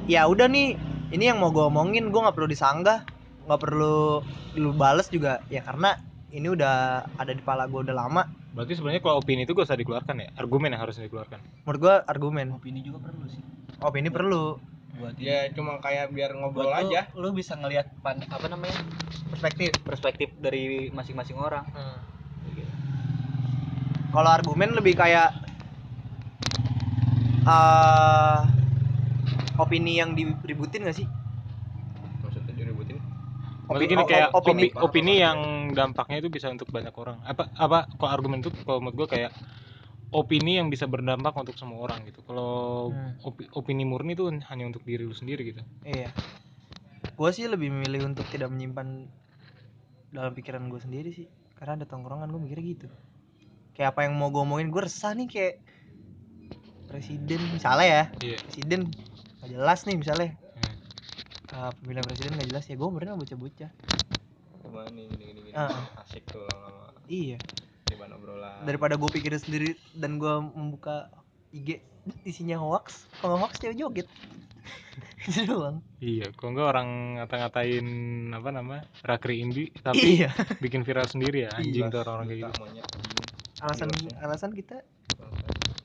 ya udah nih, ini yang mau gue omongin gue nggak perlu disanggah, nggak perlu lu bales juga ya karena ini udah ada di pala gue udah lama. Berarti sebenarnya kalau opini itu gak usah dikeluarkan ya? Argumen yang harus dikeluarkan. Menurut gue argumen, opini juga perlu sih opini perlu buat ya cuma kayak biar ngobrol buat lu, aja lu bisa ngelihat pan apa namanya perspektif. perspektif dari masing-masing orang Kalau argumen lebih kayak eh opini yang diributin gak sih? Gini o- kayak opini opini, opini yang dampaknya itu bisa untuk banyak orang. Apa apa kalau argumen itu kalau menurut gua kayak opini yang bisa berdampak untuk semua orang gitu. Kalau Hmm. opi- opini murni itu hanya untuk diri lu sendiri gitu. Iya. Gue sih lebih memilih untuk tidak menyimpan dalam pikiran gue sendiri sih. Karena ada tongkrongan gue mikirnya gitu. Kayak apa yang mau gue omongin gue resah nih kayak presiden misalnya ya. Iya. Presiden nggak jelas nih misalnya. Uh, pemilihan presiden nggak jelas ya gue beneran bocah-bocah. Wah, ini gini gini gini Ah. asik tuh lama-lama Iya. gimana obrolan Daripada gue pikirin sendiri dan gue membuka IG isinya hoax. Kalau hoax cewek joget. Itu doang. Iya, kok enggak orang ngata-ngatain apa nama? Rakri Indi tapi Iya. bikin viral sendiri ya anjing tuh orang-orang kayak gitu. monyet Alasan alasan kita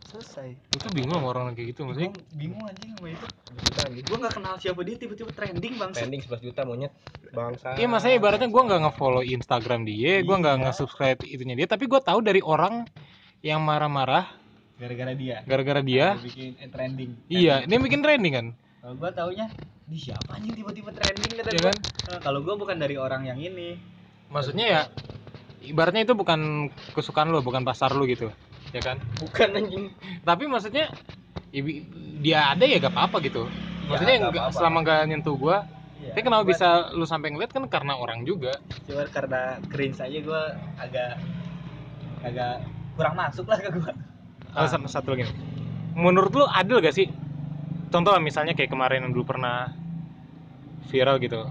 selesai. Tuh bingung sama orang kayak gitu maksudnya. bingung anjing sama itu juta gua nggak kenal siapa dia tiba-tiba trending bang trending 11 juta monyet bangsa Iya, masanya ibaratnya gua nggak nge-follow Instagram dia, gua nggak Iya. nge-subscribe itunya dia, tapi gua tahu dari orang yang marah-marah gara-gara dia gara-gara dia. Dia bikin eh, trending Iya, dia bikin trending kan. kalau gua taunya di siapa anjing tiba-tiba trending kata Iya kan? Eh, kalau gua bukan dari orang yang ini Maksudnya ya ibaratnya itu bukan kesukaan lu, bukan pasar lu gitu. Ya kan? bukan anjing Tapi maksudnya ya bi- dia ada ya gak apa-apa gitu. Maksudnya nggak nggak- apa-apa. selama gak nyentuh gua, Iya. tapi kenapa bisa lu sampai ngeliat kan karena orang juga. cuma karena cringe aja gua agak agak kurang masuk lah ke gua Oh, sama satu lagi nih. Menurut lu adil gak sih? Contoh lah misalnya kayak kemarin yang dulu pernah viral gitu.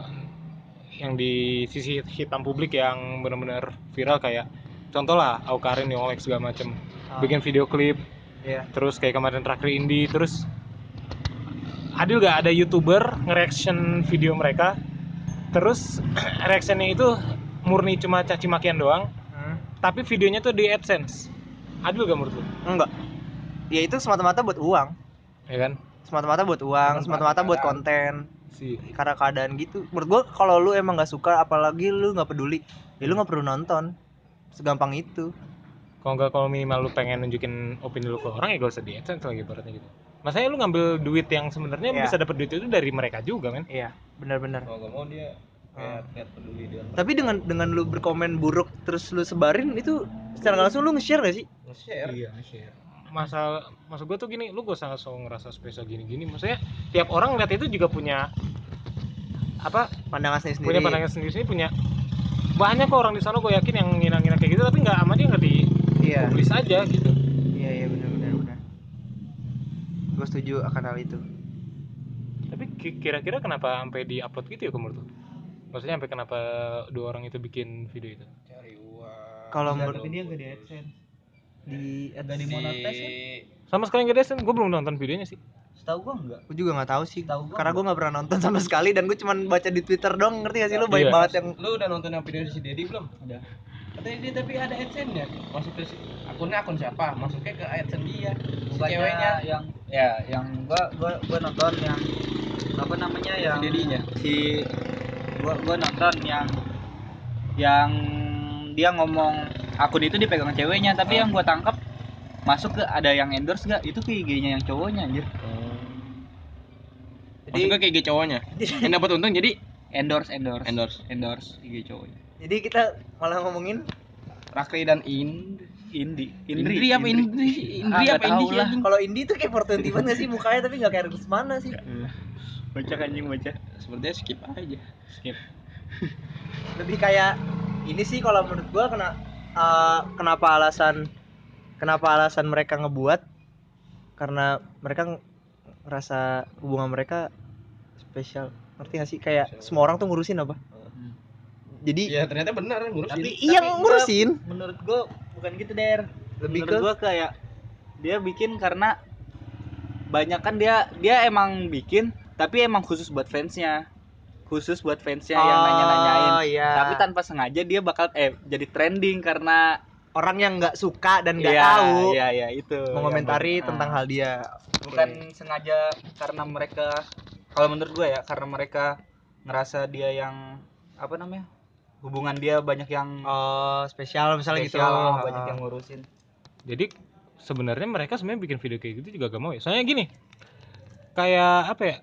Yang di sisi hitam publik yang benar-benar viral kayak contoh lah Aukarin Yolek segala macem Ah. bikin video klip Iya. terus kayak kemarin terakhir Indi terus adil gak ada youtuber nge-reaction video mereka terus reactionnya itu murni cuma caci makian doang Hmm. tapi videonya tuh di AdSense adil gak menurut lu? Enggak. Ya itu semata-mata buat uang. ya kan Semata-mata buat uang, semata-mata buat konten. si Karena keadaan gitu. Menurut gua kalau lu emang nggak suka apalagi lu nggak peduli, ya lu nggak perlu nonton. Segampang itu. Kalau nggak kalau minimal lu pengen nunjukin opini lu ke orang ya gak usah di AdSense lagi ibaratnya gitu masanya lu ngambil duit yang sebenarnya Iya. bisa dapat duit itu dari mereka juga men Iya, benar-benar. kalau nggak mau dia Ah. kayak peduli dia Tapi dengan dengan lu berkomen buruk terus lu sebarin itu secara langsung lu nge-share gak sih? nge-share iya share masa maksud gue tuh gini lu gak usah langsung ngerasa spesial gini-gini maksudnya tiap orang lihat itu juga punya apa Pandangan sendiri. punya pandangan sendiri punya banyak kok orang di sana gue yakin yang ngina-ngina kayak gitu tapi nggak amat dia nggak Iya. publis aja gitu Iya, iya benar-benar benar. Gue setuju akan hal itu. tapi ki- kira-kira kenapa sampai di upload gitu ya ke menurut lu? maksudnya sampai kenapa dua orang itu bikin video itu cari uang Kalau Enggak, menurut dia gak di AdSense di Nggak di monetis ya? Sama sekali nggak ada, gue belum nonton videonya sih. Setahu gua enggak. Gue juga nggak tahu sih. Tahu gua Karena gue nggak pernah nonton sama sekali dan gue cuman baca di Twitter dong, ngerti gak sih lu? Banyak Iya. banget yang Lu udah nonton yang video si Dedi belum? Udah. Dia tapi ada AdSense ya. Masuk ke si- akunnya akun siapa? Masuknya ke AdSense dia. Si Bukannya ceweknya yang ya yang gua gua gua nonton yang apa namanya si yang Dedinya. si gua gua nonton yang yang dia ngomong akun itu dipegang ceweknya tapi yang gua tangkap masuk ke ada yang endorse gak itu ke IG-nya yang cowoknya anjir Jadi Masuknya kayak gitu cowoknya. Yang dapat untung jadi endorse endorse Endorse. endorse IG cowoknya Jadi kita malah ngomongin Rakri dan Ind Indi Indri, apa Indri? Indri Ah, apa Indi lah. anjing? kalau Indi tuh kayak 420 banget gak sih mukanya tapi nggak kayak mana sih. baca anjing baca Sepertinya skip aja. Skip. Lebih kayak ini sih kalau menurut gua kena eh, kenapa alasan kenapa alasan mereka ngebuat karena mereka ng- ngerasa hubungan mereka spesial. Ngerti gak sih kayak semua orang tuh ngurusin apa? Jadi Iya ternyata benar ngurusin. Tapi iya ngurusin. gua- menurut gua bukan gitu der Lebih menurut ke- gua kayak dia bikin karena banyak kan dia dia emang bikin tapi emang khusus buat fansnya khusus buat fansnya yang nanya-nanyain Oh, iya. tapi tanpa sengaja dia bakal eh jadi trending karena orang yang nggak suka dan nggak Iya, tahu iya iya itu mengomentari Yang tentang ah. hal dia. bukan sengaja karena mereka kalau menurut gue ya karena mereka ngerasa dia yang apa namanya hubungan dia banyak yang Oh, spesial misalnya gitu. spesial, Ah. banyak yang ngurusin Jadi sebenarnya mereka sebenarnya bikin video kayak gitu juga gak mau ya. Soalnya gini, kayak apa ya?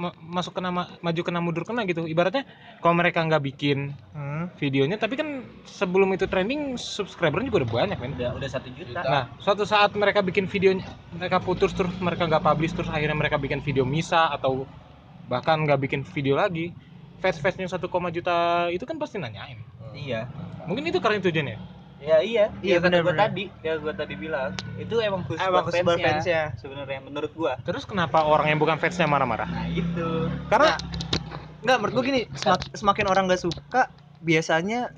ma- masuk kena ma- maju kena mundur kena gitu. Ibaratnya kalau mereka nggak bikin Hmm. videonya, tapi kan sebelum itu trending subscribernya juga udah banyak men. udah udah satu juta Nah, suatu saat mereka bikin videonya, mereka putus terus mereka nggak publish terus akhirnya mereka bikin video misa atau bahkan nggak bikin video lagi. Fans-fansnya 1, juta itu kan pasti nanyain. iya Mungkin itu karena tujuannya. Ya iya, Iya, iya gua benar-benar. tadi, ya gua tadi bilang itu emang khusus Emang buat fansnya, fansnya. sebenarnya menurut gua. Terus kenapa orang yang bukan fansnya marah-marah? Nah itu, Karena Enggak, menurut gua gini, semak- semakin orang gak suka, biasanya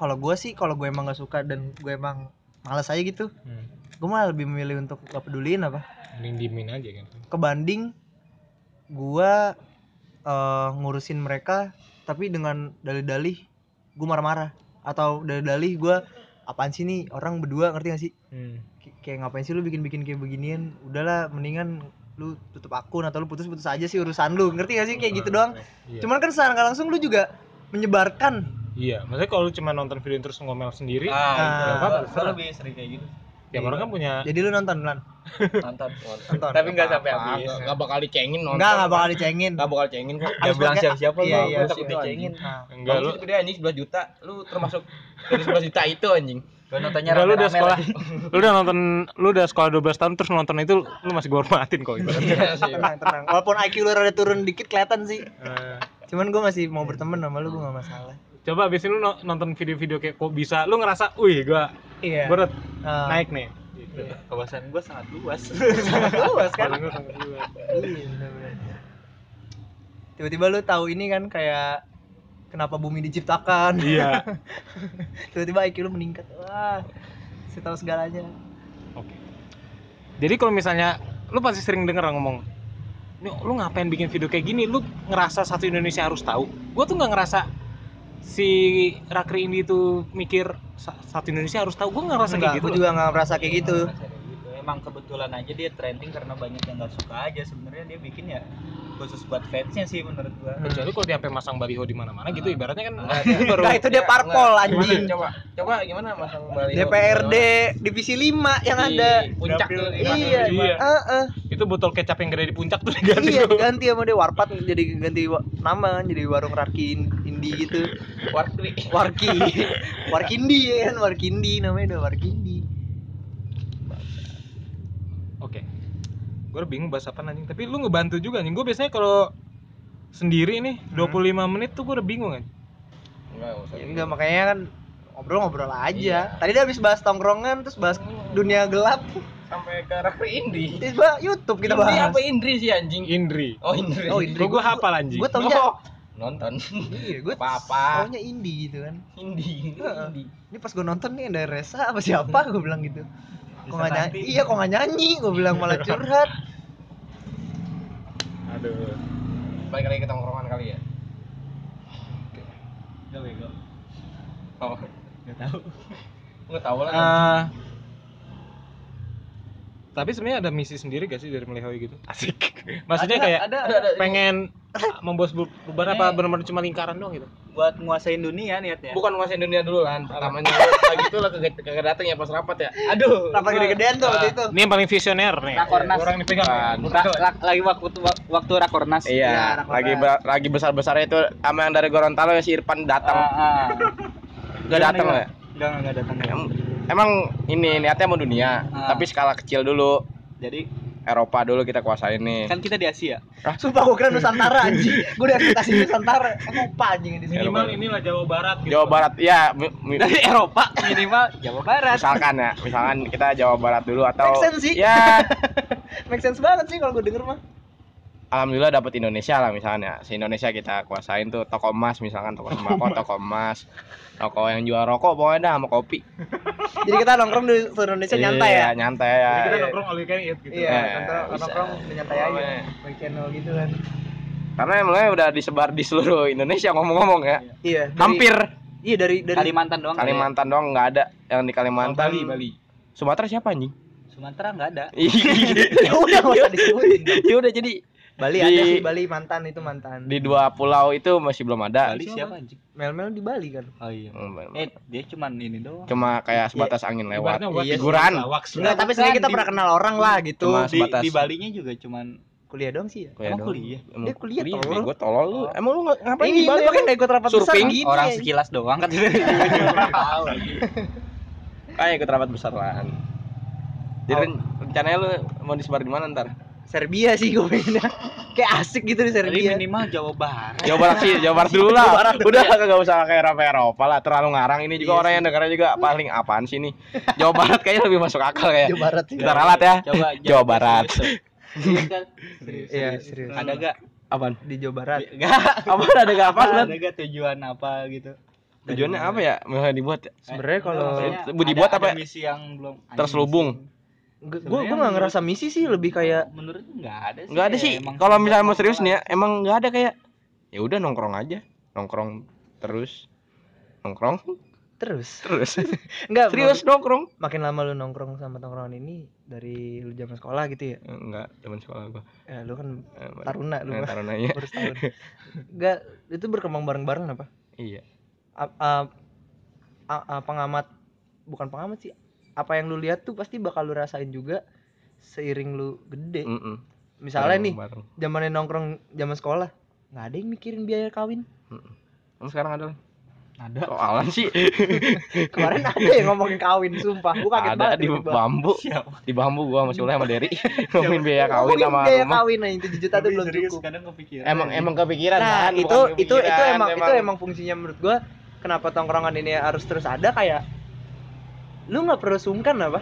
kalau gua sih kalau gue emang gak suka dan gue emang malas aja gitu, Hmm, gue malah lebih memilih untuk gak peduliin apa. mending diemin aja kan. Kebanding gua eh, ngurusin mereka tapi dengan dalih-dalih gue marah-marah atau dalih-dalih gua apaan sih nih orang berdua ngerti gak sih? Hmm. K- kayak ngapain sih lu bikin-bikin kayak beginian udahlah mendingan lu tutup akun atau lu putus-putus aja sih urusan lu ngerti gak sih kayak gitu doang Iya. cuman kan secara nggak langsung lu juga menyebarkan Iya, maksudnya kalau lu cuma nonton video terus ngomel sendiri, Ah, Ah. itu. lebih sering kayak gitu. Tiap orang kan punya jadi lu nonton lan? Nonton. nonton. Tapi nggak sampai habis. nggak- nggak bakal dicengin nonton. enggak nggak bakal dicengin. Nggak bakal cengin kok. Jangan bilang siapa-siapa iya, gua, iya, gua takut itu dicengin. enggak lu Kamu gede anjing 11 juta, lu termasuk dari 11 juta itu anjing. Gua nontonnya Enggak, lu udah sekolah, lu udah nonton, lu udah sekolah 12 tahun terus nonton itu, lu masih gue hormatin kok ibaratnya. Iya tenang tenang. Walaupun IQ lu rada turun dikit kelihatan sih. Eh, cuman gue masih mau berteman sama lu gue gak masalah coba abis ini lu no- nonton video-video kayak kok bisa, lu ngerasa, wih gua iya berat Ah. naik nih. Gitu. Kawasan gua sangat luas. luas kan gua sangat luas. iya tiba-tiba lu tahu ini kan kayak kenapa bumi diciptakan Iya. tiba-tiba IQ lu meningkat wah saya tahu segalanya Oke. Jadi kalau misalnya lu pasti sering denger orang ngomong, "Lu lu ngapain bikin video kayak gini? Lu ngerasa satu Indonesia harus tahu." Gua tuh nggak ngerasa si Rakri ini tuh mikir "Sa- satu Indonesia harus tahu. Gua nggak ngerasa Enggak, kayak gitu. gue juga nggak merasa kayak gitu Ngerasa kayak gitu. Emang kebetulan aja dia trending karena banyak yang nggak suka aja sebenarnya dia bikin ya khusus buat fansnya sih menurut gua. Kecuali kalau dia sampai masang baliho di mana-mana gitu ibaratnya kan Enggak, itu baru Enggak, itu dia parpol Enggak, anjing gimana? Coba, coba gimana masang baliho? DPRD divisi 5 yang Di ada puncak tuh. belakang iya lima. Heeh. itu botol kecap yang gede di puncak tuh diganti iya ganti sama dia warpat jadi ganti nama jadi warung Raki Indi gitu Warkri. Warki Warkindi ya kan Warkindi namanya udah Warkindi Oke. Gue bingung bahas apa anjing, tapi lu ngebantu juga anjing. Gue biasanya kalau sendiri nih 25 menit tuh gue udah bingung kan. Enggak, usah. ya, enggak makanya kan ngobrol-ngobrol aja tadi dia habis bahas tongkrongan terus bahas dunia gelap Sampai ke Indi. terus bahas YouTube kita Indri bahas apa Indri sih anjing? Indri. Oh Indri. oh Indri Kok gue hafal anjing. gue taunya Oh, nonton. iya gue Apa-apa. taunya Indi gitu kan Indi. Heeh. Indi. ini pas gue nonton nih ada Resa apa siapa gue bilang gitu kok nggak nyanyi iya kok nggak nyanyi gue bilang malah curhat aduh balik lagi ke tongkrongan kali ya Gak bego. oh Gak tahu. nggak tahu lah Eh, tapi sebenarnya ada misi sendiri gak sih dari Melihoy gitu? Asik. Maksudnya Ada, kayak ada, ada, ada. pengen membuat bu- bubar apa benar-benar cuma lingkaran doang gitu? Buat nguasain dunia niatnya. bukan nguasain dunia dulu lan pertamanya lagi itu lah kagak kagak datang ya pas rapat ya Aduh. rapat gede-gedean tuh waktu itu Ini yang paling visioner nih. Rakornas. Orang dipegang. Lagi waktu waktu rakornas. Iya, iya lagi lagi besar besarnya itu sama yang dari Gorontalo ya si Irfan datang Ah, ah. Gak datang ya Enggak, enggak datang. Em- emang ini niatnya mau dunia Ah. tapi skala kecil dulu. Jadi? Eropa dulu kita kuasain nih. Kan kita di Asia. sumpah gue kira Nusantara anjing. Gue udah ekspektasi Nusantara. Emang apa anjing di sini Minimal inilah Jawa Barat gitu. Jawa Barat ya Dari Eropa minimal Jawa Barat. misalkan ya misalkan kita Jawa Barat dulu atau Make sense sih. ya make sense banget sih kalau gue denger mah alhamdulillah dapat Indonesia lah misalnya se Indonesia kita kuasain tuh toko emas misalkan toko sembako toko emas toko yang jual rokok pokoknya dah sama kopi jadi kita nongkrong di seluruh Indonesia nyantai ya Iya, nyantai ya Jadi kita Iya. nongkrong all you can eat gitu. iya Eh, nongkrong bisa. nongkrong udah nyantai aja channel gitu kan karena emangnya udah disebar di seluruh Indonesia ngomong-ngomong ya iya dari- hampir iya dari dari Kalimantan doang. Kalimantan doang nggak ada yang di Kalimantan Bali, Bali. Sumatera siapa anjing Sumatera enggak ada. ya udah nggak usah disebutin dong. ya udah jadi Bali Di- ada sih Bali mantan itu mantan di dua pulau itu masih belum ada Bali siapa anjing? Mel-Mel di Bali kan Oh iya. Hmm, Eh, dia cuman ini doang. cuma kayak sebatas angin lewat Iya, figuran. Enggak, tapi sebenarnya kita di- pernah kenal orang lah gitu. Cuma di, sebatas- di Balinya juga cuman Kuliah dong sih ya. Kuliah Emang doang. kuliah? Emang Dia kuliah, tolol. bego tolol lu emang lu ngapain Ini di Bali nggak ikut rapat besar Surfing, gini. orang ya. sekilas doang kan. Tahu lagi. kayak ikut rapat besar lah jadi ren- rencananya lu mau disebar di mana ntar Serbia sih gue pengennya. Kayak asik gitu di Jadi Serbia. minimal Jawa Barat. Jawa Barat sih Jawa Barat dulu lah udah kagak usah kayak Eropa Eropa lah terlalu ngarang ini juga Iya orang yang dengarnya juga paling apaan sih nih Jawa Barat kayaknya lebih masuk akal kayak Jawa Barat sih. kita ralat ya Coba Jawa Barat Serius kan? Iya, serius. Ada gak? apaan Di Jawa Barat. Gak. apaan ada gak apa Ada gak tujuan apa gitu? tujuannya apa ya misalnya dibuat ya? Sebenarnya kalau dibuat apa ada ya? misi yang belum Terselubung. Gue gue nggak ngerasa misi sih lebih kayak menurut nggak ada sih nggak ada ya, sih kalau misalnya mau serius nih ya emang nggak ada kayak ya udah nongkrong aja nongkrong terus nongkrong terus. terus Enggak, serius nongkrong makin lama lu nongkrong sama tongkrongan ini dari lu zaman sekolah gitu ya. enggak teman sekolah gua Ya lu kan Eh, taruna lu eh, taruna baru. Enggak, itu berkembang bareng-bareng apa? iya A- a- a- a- pengamat bukan pengamat sih. Apa yang lu lihat tuh pasti bakal lu rasain juga seiring lu gede. Mm-mm. Misalnya nih, Bareng-bareng. zamannya nongkrong zaman sekolah, nggak ada yang mikirin biaya kawin. Emang sekarang ada ada soalan sih Kemarin ada yang ngomongin kawin, sumpah. Gua kaget ada banget di bambu siapa di bambu gua sama Sule sama Derry ngomongin biaya kawin Ngomongin sama biaya rumah kawin aja 7 juta tuh belum cukup. kadang kepikiran emang emang kepikiran Nah, kan? itu Bukan itu itu kepikiran, emang itu emang fungsinya menurut gua kenapa tongkrongan ini harus terus ada kayak lu nggak perlu sungkan apa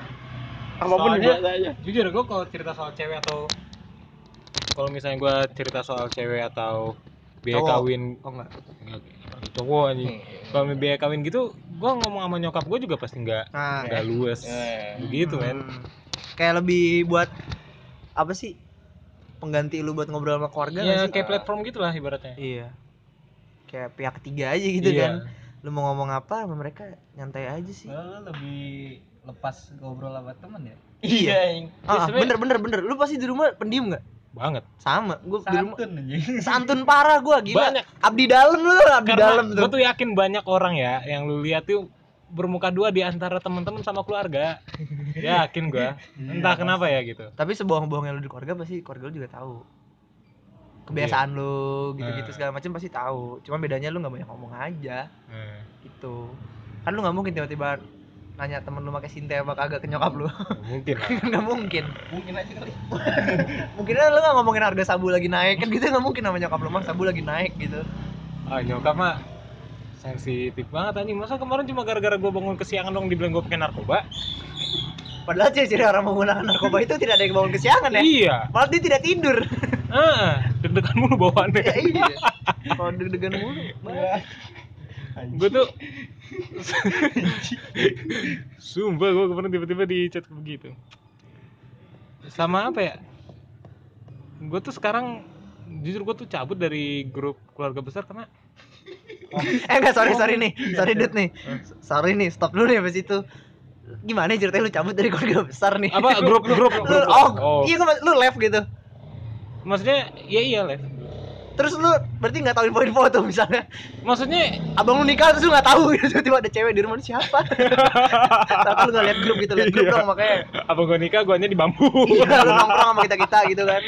apa pun Soalnya- dibuat aja jujur gue kalau cerita soal cewek atau kalau misalnya gue cerita soal cewek atau biaya Cowok. kawin oh enggak enggak, cowok anjing kalau biaya kawin gitu gue ngomong sama nyokap gue juga pasti nggak nah nggak luas Eh. begitu men. Hmm, kayak lebih buat apa sih pengganti lu buat ngobrol sama keluarga ya sih? kayak platform gitulah ibaratnya. Iya. Kayak pihak ketiga aja gitu Iya. kan lu mau ngomong apa sama mereka? Nyantai aja sih. Malah lu lebih lepas ngobrol sama temen ya? Iya ah, sebenarnya- bener bener bener. Lu pasti di rumah pendiam nggak? Banget. Sama. Gua di rumah santun anjing. Santun parah gua gila. Banyak. Abdi dalam lu abdi dalam karena gue tuh. tuh yakin banyak orang ya yang lu lihat tuh bermuka dua di antara teman-teman sama keluarga. Yakin gue entah kenapa ya gitu. Tapi sebohong-bohongnya lu di keluarga pasti keluarga lu juga tahu kebiasaan lu gitu-gitu Nah. segala macam pasti tahu. Cuma bedanya lu nggak banyak ngomong aja. Nah, gitu. Kan lu nggak mungkin tiba-tiba nanya temen lu pakai sinte apa kagak ke nyokap lu. Mungkin nggak mungkin. Mungkin aja kali. Mungkin lu nggak ngomongin harga sabu lagi naik kan gitu nggak mungkin sama nyokap lu mah sabu lagi naik gitu. Ah nyokap mah sensitif banget anjing. Masa kemarin cuma gara-gara gue bangun kesiangan dong dibilang gue pakai narkoba padahal ciri-ciri orang menggunakan narkoba itu tidak ada yang bangun kesiangan ya. Iya. Malah dia tidak tidur. Ah deg-degan mulu bawaannya. Ya iya. Kalau deg-degan mulu gue tuh Sumpah gue kemarin tiba-tiba di chat begitu. Sama apa ya? Gue tuh sekarang jujur gue tuh cabut dari grup keluarga besar karena eh enggak sorry sorry nih. Sorry Dut nih. Sorry nih stop dulu nih habis itu gimana ya ceritanya lu cabut dari keluarga besar nih? Apa grup grup lu, grup? oh, iya gua, lu left gitu? Maksudnya ya iya lah terus lu berarti nggak tahu info-info tuh misalnya? Maksudnya abang lu nikah terus lu nggak tahu gitu tiba-tiba ada cewek di rumah lu siapa? Tapi lu nggak liat grup gitu liat grup Iya. dong makanya. Apa gue nikah gue di bambu. Iya lu nongkrong sama kita kita gitu kan.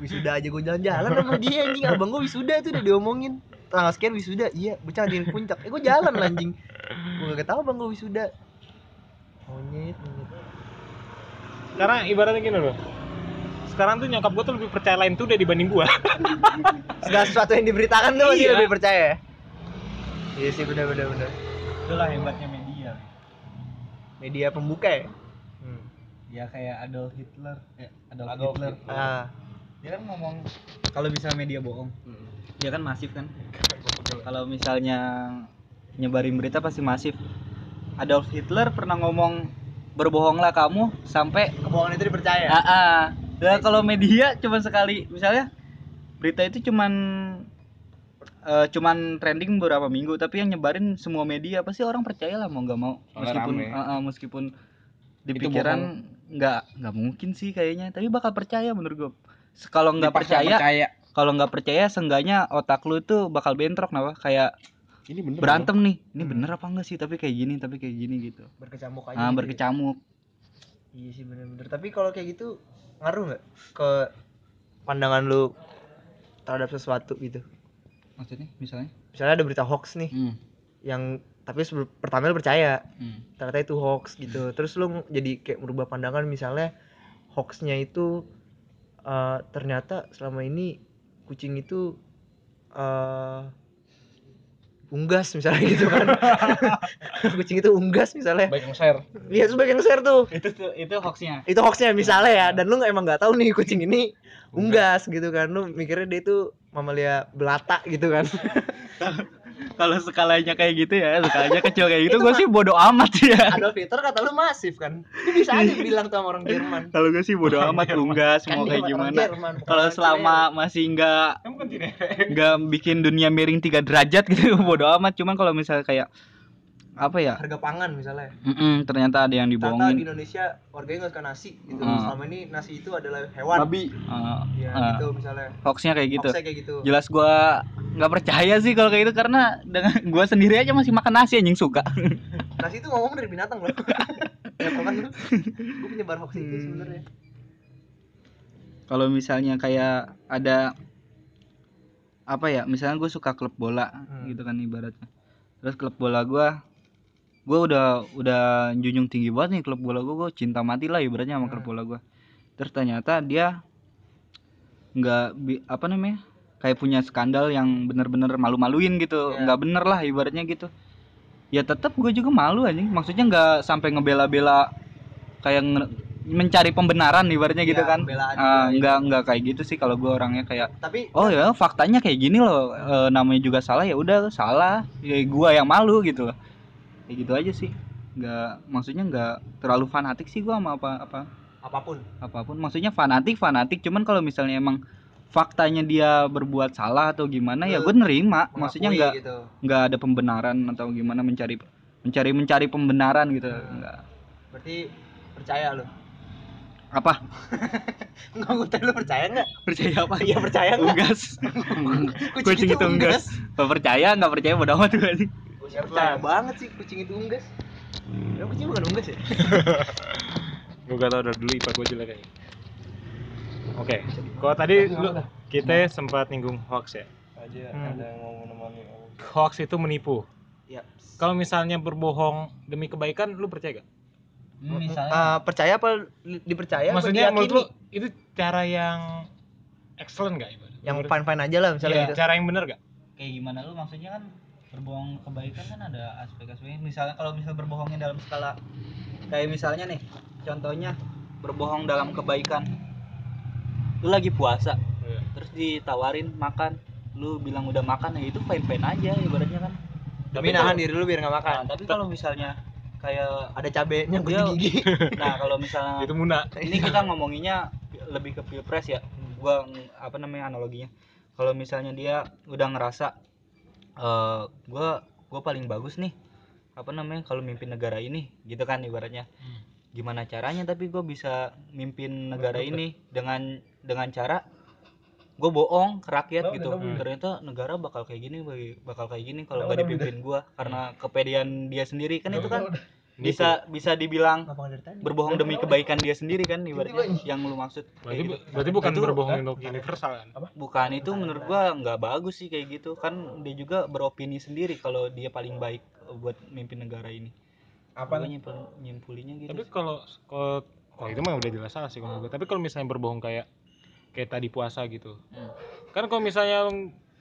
Wisuda aja gue jalan-jalan sama dia anjing. Abang gue wisuda tuh udah diomongin. Tanggal sekian wisuda iya. Bocah di puncak. Eh gue jalan anjing. Gue gak tau bang gue wisuda monyet monyet. Karena ibaratnya gini loh. Sekarang tuh nyokap gue tuh lebih percaya lain tuh udah dibanding gue segala sesuatu yang diberitakan tuh masih Iya. lebih percaya. Ya iya sih bener bener bener itulah hebatnya media. Media pembuka ya? Ya kayak Adolf Hitler eh, Adolf, Adolf Hitler. Hitler. ah. Dia kan ngomong kalau bisa media bohong Hmm. dia kan masif kan. Kalau misalnya nyebarin berita pasti masif Adolf Hitler pernah ngomong berbohonglah kamu sampai kebohongan itu dipercaya? Ah ah. Nah, kalau media cuma sekali misalnya berita itu cuman eh, cuman trending beberapa minggu tapi yang nyebarin semua media pasti orang percaya lah mau nggak mau. Meskipun ah, ah, meskipun di pikiran nggak nggak mungkin sih kayaknya tapi bakal percaya menurut gue kalau nggak percaya percaya. kalau nggak percaya seenggaknya otak lu itu bakal bentrok kenapa? Kayak ini bener berantem nih. Ini Hmm. bener apa enggak sih? Tapi kayak gini tapi kayak gini gitu. Berkecamuk aja ah gitu ya. berkecamuk. Iya sih bener-bener. Tapi kalau kayak gitu ngaruh nggak ke pandangan lu terhadap sesuatu gitu? Maksudnya misalnya? Misalnya ada berita hoax nih hmm. yang tapi sebelum pertama lu percaya hmm. ternyata itu hoax gitu. Terus lu jadi kayak merubah pandangan misalnya hoaxnya itu eh, ternyata selama ini kucing itu eh unggas misalnya gitu kan. Kucing itu unggas misalnya. Baik nge-share iya terus bagian share tuh. Itu tuh itu hoaxnya. Itu hoaxnya misalnya ya dan lu emang nggak tahu nih kucing ini unggas. gitu kan. Lu mikirnya dia itu mamalia belata gitu kan kalau skalanya kayak gitu ya skalanya kecil kayak gitu Itu gue sih bodoh amat ya. Adolf Hitler kata lu masif kan? Bisa aja bilang tuh sama orang Jerman. Kalau gue sih bodoh amat unggas Kan mau dia kayak gimana. Jerman, kalau selama masih nggak Kamu kan tidak nggak bikin dunia miring tiga derajat gitu bodoh amat. Cuman kalau misalnya kayak apa ya? Harga pangan misalnya. Mm-mm, ternyata ada yang ternyata di dibohongin Indonesia warganya nggak suka nasi gitu. Hmm. selama ini nasi itu adalah hewan. Babi. Uh, ya uh, gitu misalnya. Hoaxnya kayak gitu. Hoaxnya kayak gitu. Jelas gua nggak percaya sih kalau kayak gitu karena dengan gua sendiri aja masih makan nasi anjing suka. Nasi itu ngomong dari binatang loh. Ya kan lu gue penyebar hoax itu Hmm. sebenarnya. Kalau misalnya kayak ada apa ya misalnya gue suka klub bola Hmm. gitu kan ibaratnya. Terus klub bola gua gue udah udah junjung tinggi banget nih klub bola gue gue cinta mati lah ibaratnya sama klub Hmm. bola gua. Terus ternyata dia nggak apa namanya kayak punya skandal yang bener-bener malu-maluin gitu. Iya. nggak bener lah ibaratnya gitu. Ya tetap gue juga malu anjing. Maksudnya nggak sampai ngebela-bela kayak nge- mencari pembenaran ibaratnya gitu Iya, kan. juga, nggak nggak kayak gitu sih kalau gue orangnya kayak tapi oh ya faktanya kayak gini loh. Eh, namanya juga salah. Ya udah salah. Ya gua yang malu gitu loh kayak gitu aja sih. Nggak maksudnya nggak terlalu fanatik sih gua sama apa apa? Apa pun. Apa pun. Maksudnya fanatik fanatik. Cuman kalau misalnya emang faktanya dia berbuat salah atau gimana ya Lu gue nerima. Maksudnya nggak gitu. nggak ada pembenaran atau gimana mencari mencari mencari pembenaran gitu. Hmm. nggak. Berarti percaya lu? Apa? Enggak, gue lu percaya nggak? percaya apa? Iya percaya nggak? unggas. Kucing itu unggas. Nggak percaya nggak percaya bodoh amat gue anjing. Gue percaya banget sih kucing itu unggas. Ya kucing bukan unggas ya? gue gak tau dari dulu ipa gue jelek kayaknya oke kalau tadi lu kita sempat nyinggung hoax ya aja Hmm. ada yang mau menemani hoax itu menipu Ya. kalau misalnya berbohong demi kebaikan lu percaya gak? Ah, percaya apa dipercaya? apa maksudnya menurut lu itu cara yang excellent gak ibarat? yang Menurut- fine fine aja lah misalnya Iya, gitu. cara yang bener gak? kayak gimana lu maksudnya kan berbohong kebaikan kan ada aspek-aspeknya misalnya kalau misal berbohongnya dalam skala kayak misalnya nih contohnya berbohong dalam kebaikan. Lu lagi puasa terus ditawarin makan lu bilang udah makan ya itu fine fine aja ibaratnya kan. Demi nahan diri lu biar nggak makan. Nah, tapi kalau misalnya kayak ada cabenya gue Dia- gigi. Nah kalau misalnya itu muna. ini kita ngomonginnya lebih ke pilpres ya. Gua apa namanya analoginya. Kalau misalnya dia udah ngerasa eh gua gua paling bagus nih. Apa namanya kalau mimpin negara ini gitu kan ibaratnya. Hmm. gimana caranya tapi gue bisa mimpin negara ini dengan dengan cara gue bohong ke rakyat gitu. udah. ternyata negara bakal kayak gini bakal kayak gini kalau nggak dipimpin gue karena kepedean dia sendiri. Kan itu kan bisa bisa dibilang berbohong demi kebaikan dia sendiri kan ibaratnya yang lu maksud. Berarti, kayak gitu. berarti bukan Itu- berbohong untuk universal kan? Bukan itu menurut gua nggak bagus sih kayak gitu. Kan dia juga beropini sendiri kalau dia paling baik buat mimpin negara ini. Apa Gua nih? nyimpul nyimpulinya gitu tapi kalau kalau itu mah udah jelas salah sih kalau gue tapi kalau misalnya berbohong kayak kayak tadi puasa gitu. Hmm. kan kalau misalnya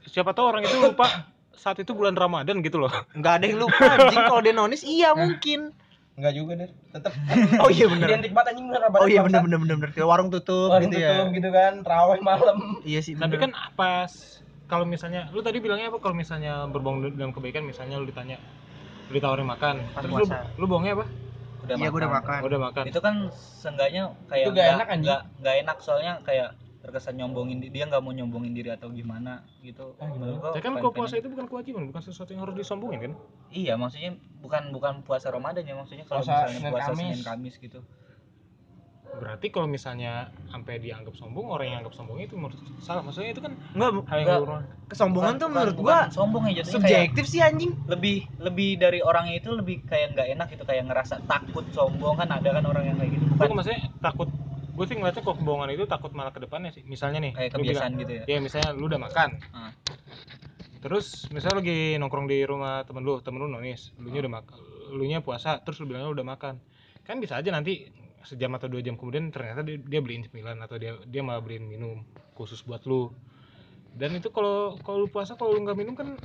siapa tahu orang itu lupa saat itu bulan Ramadan gitu loh. Nggak ada yang lupa anjing. Kalau dia nonis iya mungkin enggak juga deh tetap oh iya bener. Identik banget anjing bener oh iya bener bener bener bener. Kayak warung tutup Warung gitu tutup ya gitu kan terawih malam. Iya sih tapi bener. kan apa s- kalau misalnya lu tadi bilangnya apa? Kalau misalnya berbohong dalam kebaikan misalnya lu ditanya lu ditawarin makan. Pas terus lu, puasa. lu bohongnya apa? Udah iya gue udah makan. udah makan. Itu kan seenggaknya kayak Itu nggak enak, anjing. nggak nggak enak soalnya kayak terkesan nyombongin di- dia nggak mau nyombongin diri atau gimana gitu Ah, gimana? Gua Ya kan kalau puasa aja. itu bukan kewajiban, bukan sesuatu yang harus disombongin kan? iya maksudnya bukan bukan puasa Ramadan ya maksudnya kalau Puasa misalnya Senin puasa Kamis. Senin Kamis gitu Berarti kalau misalnya sampai dianggap sombong, orang yang anggap sombong itu menurut salah. Maksudnya itu kan enggak hal yang Enggak. kesombongan Bukan- tuh bukan- menurut bukan gua sombong ya jatuhnya kayak subjektif sih anjing lebih lebih dari orangnya itu lebih kayak nggak enak gitu kayak ngerasa takut sombong kan ada kan orang yang kayak gitu Gue bukan maksudnya takut. Gue sih ngeliatnya kok kebohongan itu takut malah ke depannya sih. Misalnya nih, kayak lu bilang, kebiasaan gitu ya ya misalnya lu udah makan. Ah. Terus misalnya lagi nongkrong di rumah temen lu, temen lu nonis, lu nya udah makan, lu nya puasa, terus lu bilang lu udah makan. Kan bisa aja nanti sejam atau dua jam kemudian ternyata dia, dia beliin cemilan atau dia dia malah beliin minum khusus buat lu. Dan itu kalau kalau lu puasa kalau lu nggak minum kan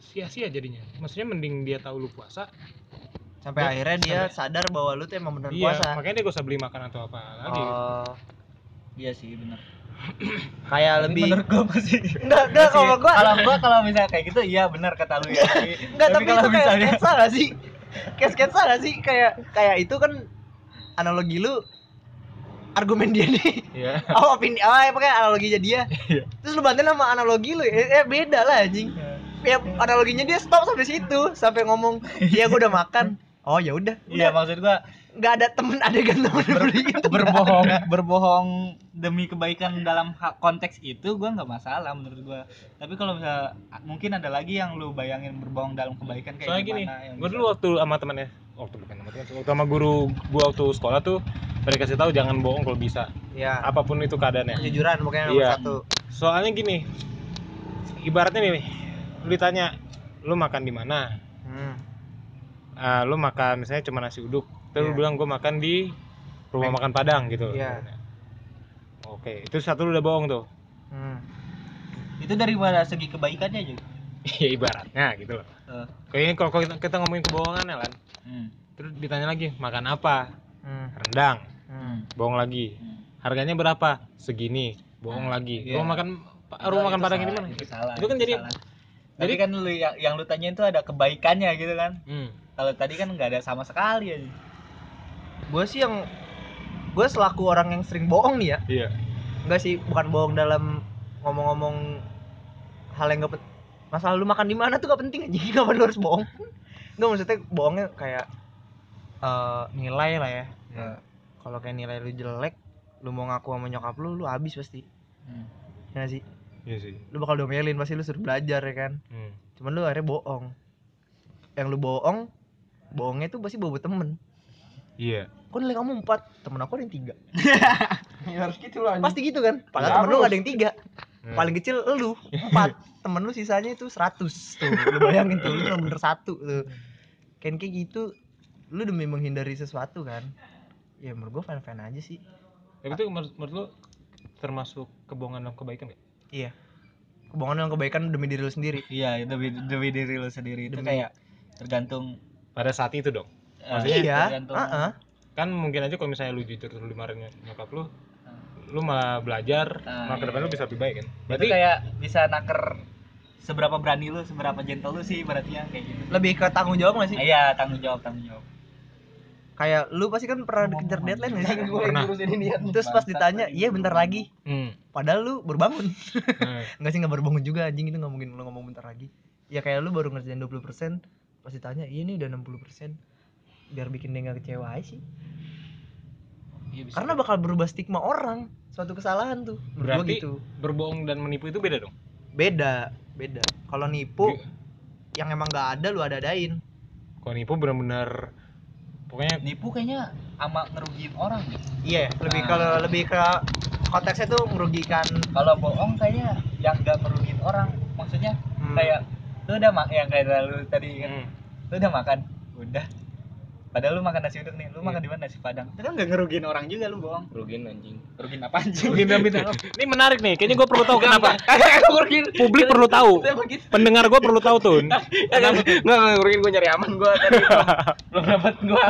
sia-sia jadinya. Maksudnya mending dia tahu lu puasa. Sampai Ya, akhirnya dia sampai- sadar bahwa lu tuh emang beneran iya, puasa. makanya dia gak usah beli makan atau apa lagi. oh. Iya sih benar kayak Tapi lebih menurut gua masih enggak enggak kalau gua kalau gua kalau misalnya kayak gitu iya benar kata lu ya. Tapi, enggak tapi, kalau itu kayak misalnya sketsa gak sih? Kayak sketsa gak sih? Kayak kayak itu kan analogi lu argumen dia nih. Iya. oh opini ah pakai analoginya dia. Iya. terus lu bantuin sama analogi lu eh, eh, beda lah anjing. Ya analoginya dia stop sampai situ sampai ngomong iya gua udah makan oh ya udah iya maksud gua nggak ada temen adegan temen beli itu berbohong berbohong demi kebaikan dalam hak konteks itu gua nggak masalah menurut gua tapi kalau misalnya mungkin ada lagi yang lu bayangin berbohong dalam kebaikan kayak Soalnya gini, gimana yang gue bisa- dulu waktu sama temennya, waktu bukan sama temen, waktu sama guru gue waktu sekolah tuh mereka kasih tahu jangan bohong kalau bisa, ya apa pun itu keadaannya. kejujuran pokoknya nomor Iya. satu Soalnya gini, ibaratnya nih, lu ditanya, lu makan di mana? hmm. Ah, lu makan misalnya cuma nasi uduk, terus lu Iya. bilang gue makan di rumah makan Padang gitu. Iya. Oke, itu satu lu udah bohong tuh. Hmm. itu daripada segi kebaikannya aja Ya ibaratnya gitu loh. Eh, Kayaknya kalau kalau kita, kita ngomongin kebohongan ya kan, hmm, terus ditanya lagi makan apa? Hmm. Rendang, Hmm. bohong lagi. hmm. harganya berapa segini bohong Nah, lagi iya. rumah makan Itu- rumah makan itu padang ini mana itu salah Itu kan jadi- salah. jadi- jadi kan lu yang, yang lu tanya itu ada kebaikannya gitu kan hmm. Kalau tadi kan nggak ada sama sekali aja gue sih yang gue selaku orang yang sering bohong nih ya. Iya. Enggak sih bukan bohong dalam ngomong-ngomong hal yang gak penting masalah lu makan di mana tuh gak penting aja kenapa lu harus bohong? Enggak maksudnya bohongnya kayak eh, nilai lah ya. Ya. kalau kayak nilai lu jelek lu mau ngaku sama nyokap lu lu habis pasti. Hmm. ya sih? Iya sih. Lu bakal domelin pasti lu suruh belajar ya kan? Hmm. cuman lu akhirnya bohong. Yang lu bohong bohongnya tuh pasti bawa temen. Iya. Kok nilai kamu empat? Temen aku ada yang tiga. Ya, harus gitu lah pasti gitu kan? Padahal Ya, temen lu ada yang tiga. Hmm. paling kecil lu empat. Temen lu sisanya itu 100 tuh. Lu bayangin tuh lu cuma bener satu tuh. Kan kayak gitu lu demi menghindari sesuatu kan? Ya menurut gua fan fan aja sih. Tapi itu menurut, menurut lu termasuk kebohongan dalam kebaikan gak? iya. Kebohongan dan kebaikan demi diri lu sendiri. Iya demi demi diri lu sendiri. Itu Demi- kayak tergantung pada saat itu dong. Eh, Maksudnya iya. Tergantung. Heeh. kan mungkin aja kalau misalnya lu jujur terus lu dimarahin nyokap lu lu malah belajar Ah, malah ke depan iya. lu bisa lebih baik kan. Berarti berarti kayak bisa naker seberapa berani lu seberapa gentle lu sih ibaratnya kayak gitu. Lebih ke tanggung jawab gak sih? Iya tanggung jawab tanggung jawab. Kayak lu pasti kan pernah dikejar deadline gak sih? Pernah. terus pas ditanya iya bentar lagi. Hmm. padahal lu berbangun Nah, Enggak sih nggak berbangun juga anjing itu nggak mungkin lu ngomong bentar lagi. Ya kayak lu baru ngerjain 20% pas ditanya iya ini udah 60% biar bikin dia nggak kecewa aja sih iya bisa. karena bakal berubah stigma orang suatu kesalahan tuh Berarti- gitu berbohong dan menipu itu beda dong. beda beda kalau nipu Gi- yang emang nggak ada lu ada adain Kalau nipu benar-benar pokoknya nipu kayaknya ama ngerugiin orang deh. iya lebih Nah. kalau lebih ke konteksnya tuh merugikan kalau bohong kayaknya yang nggak merugiin orang maksudnya hmm, kayak lu udah mak yang kayak lu tadi kan? Hmm, lu udah makan? Udah padahal lu makan nasi uduk nih lu Iya. makan di mana nasi padang itu kan nggak ngerugiin orang juga lu bohong Rugiin anjing. rugiin apa anjing Bintang bintang. Ini menarik nih. Kayaknya gue perlu tahu kenapa. Rugiin. Publik perlu tahu. Pendengar gue perlu tahu tuh. Enggak, enggak rugiin gue nyari aman gue tadi belum, belum dapat gue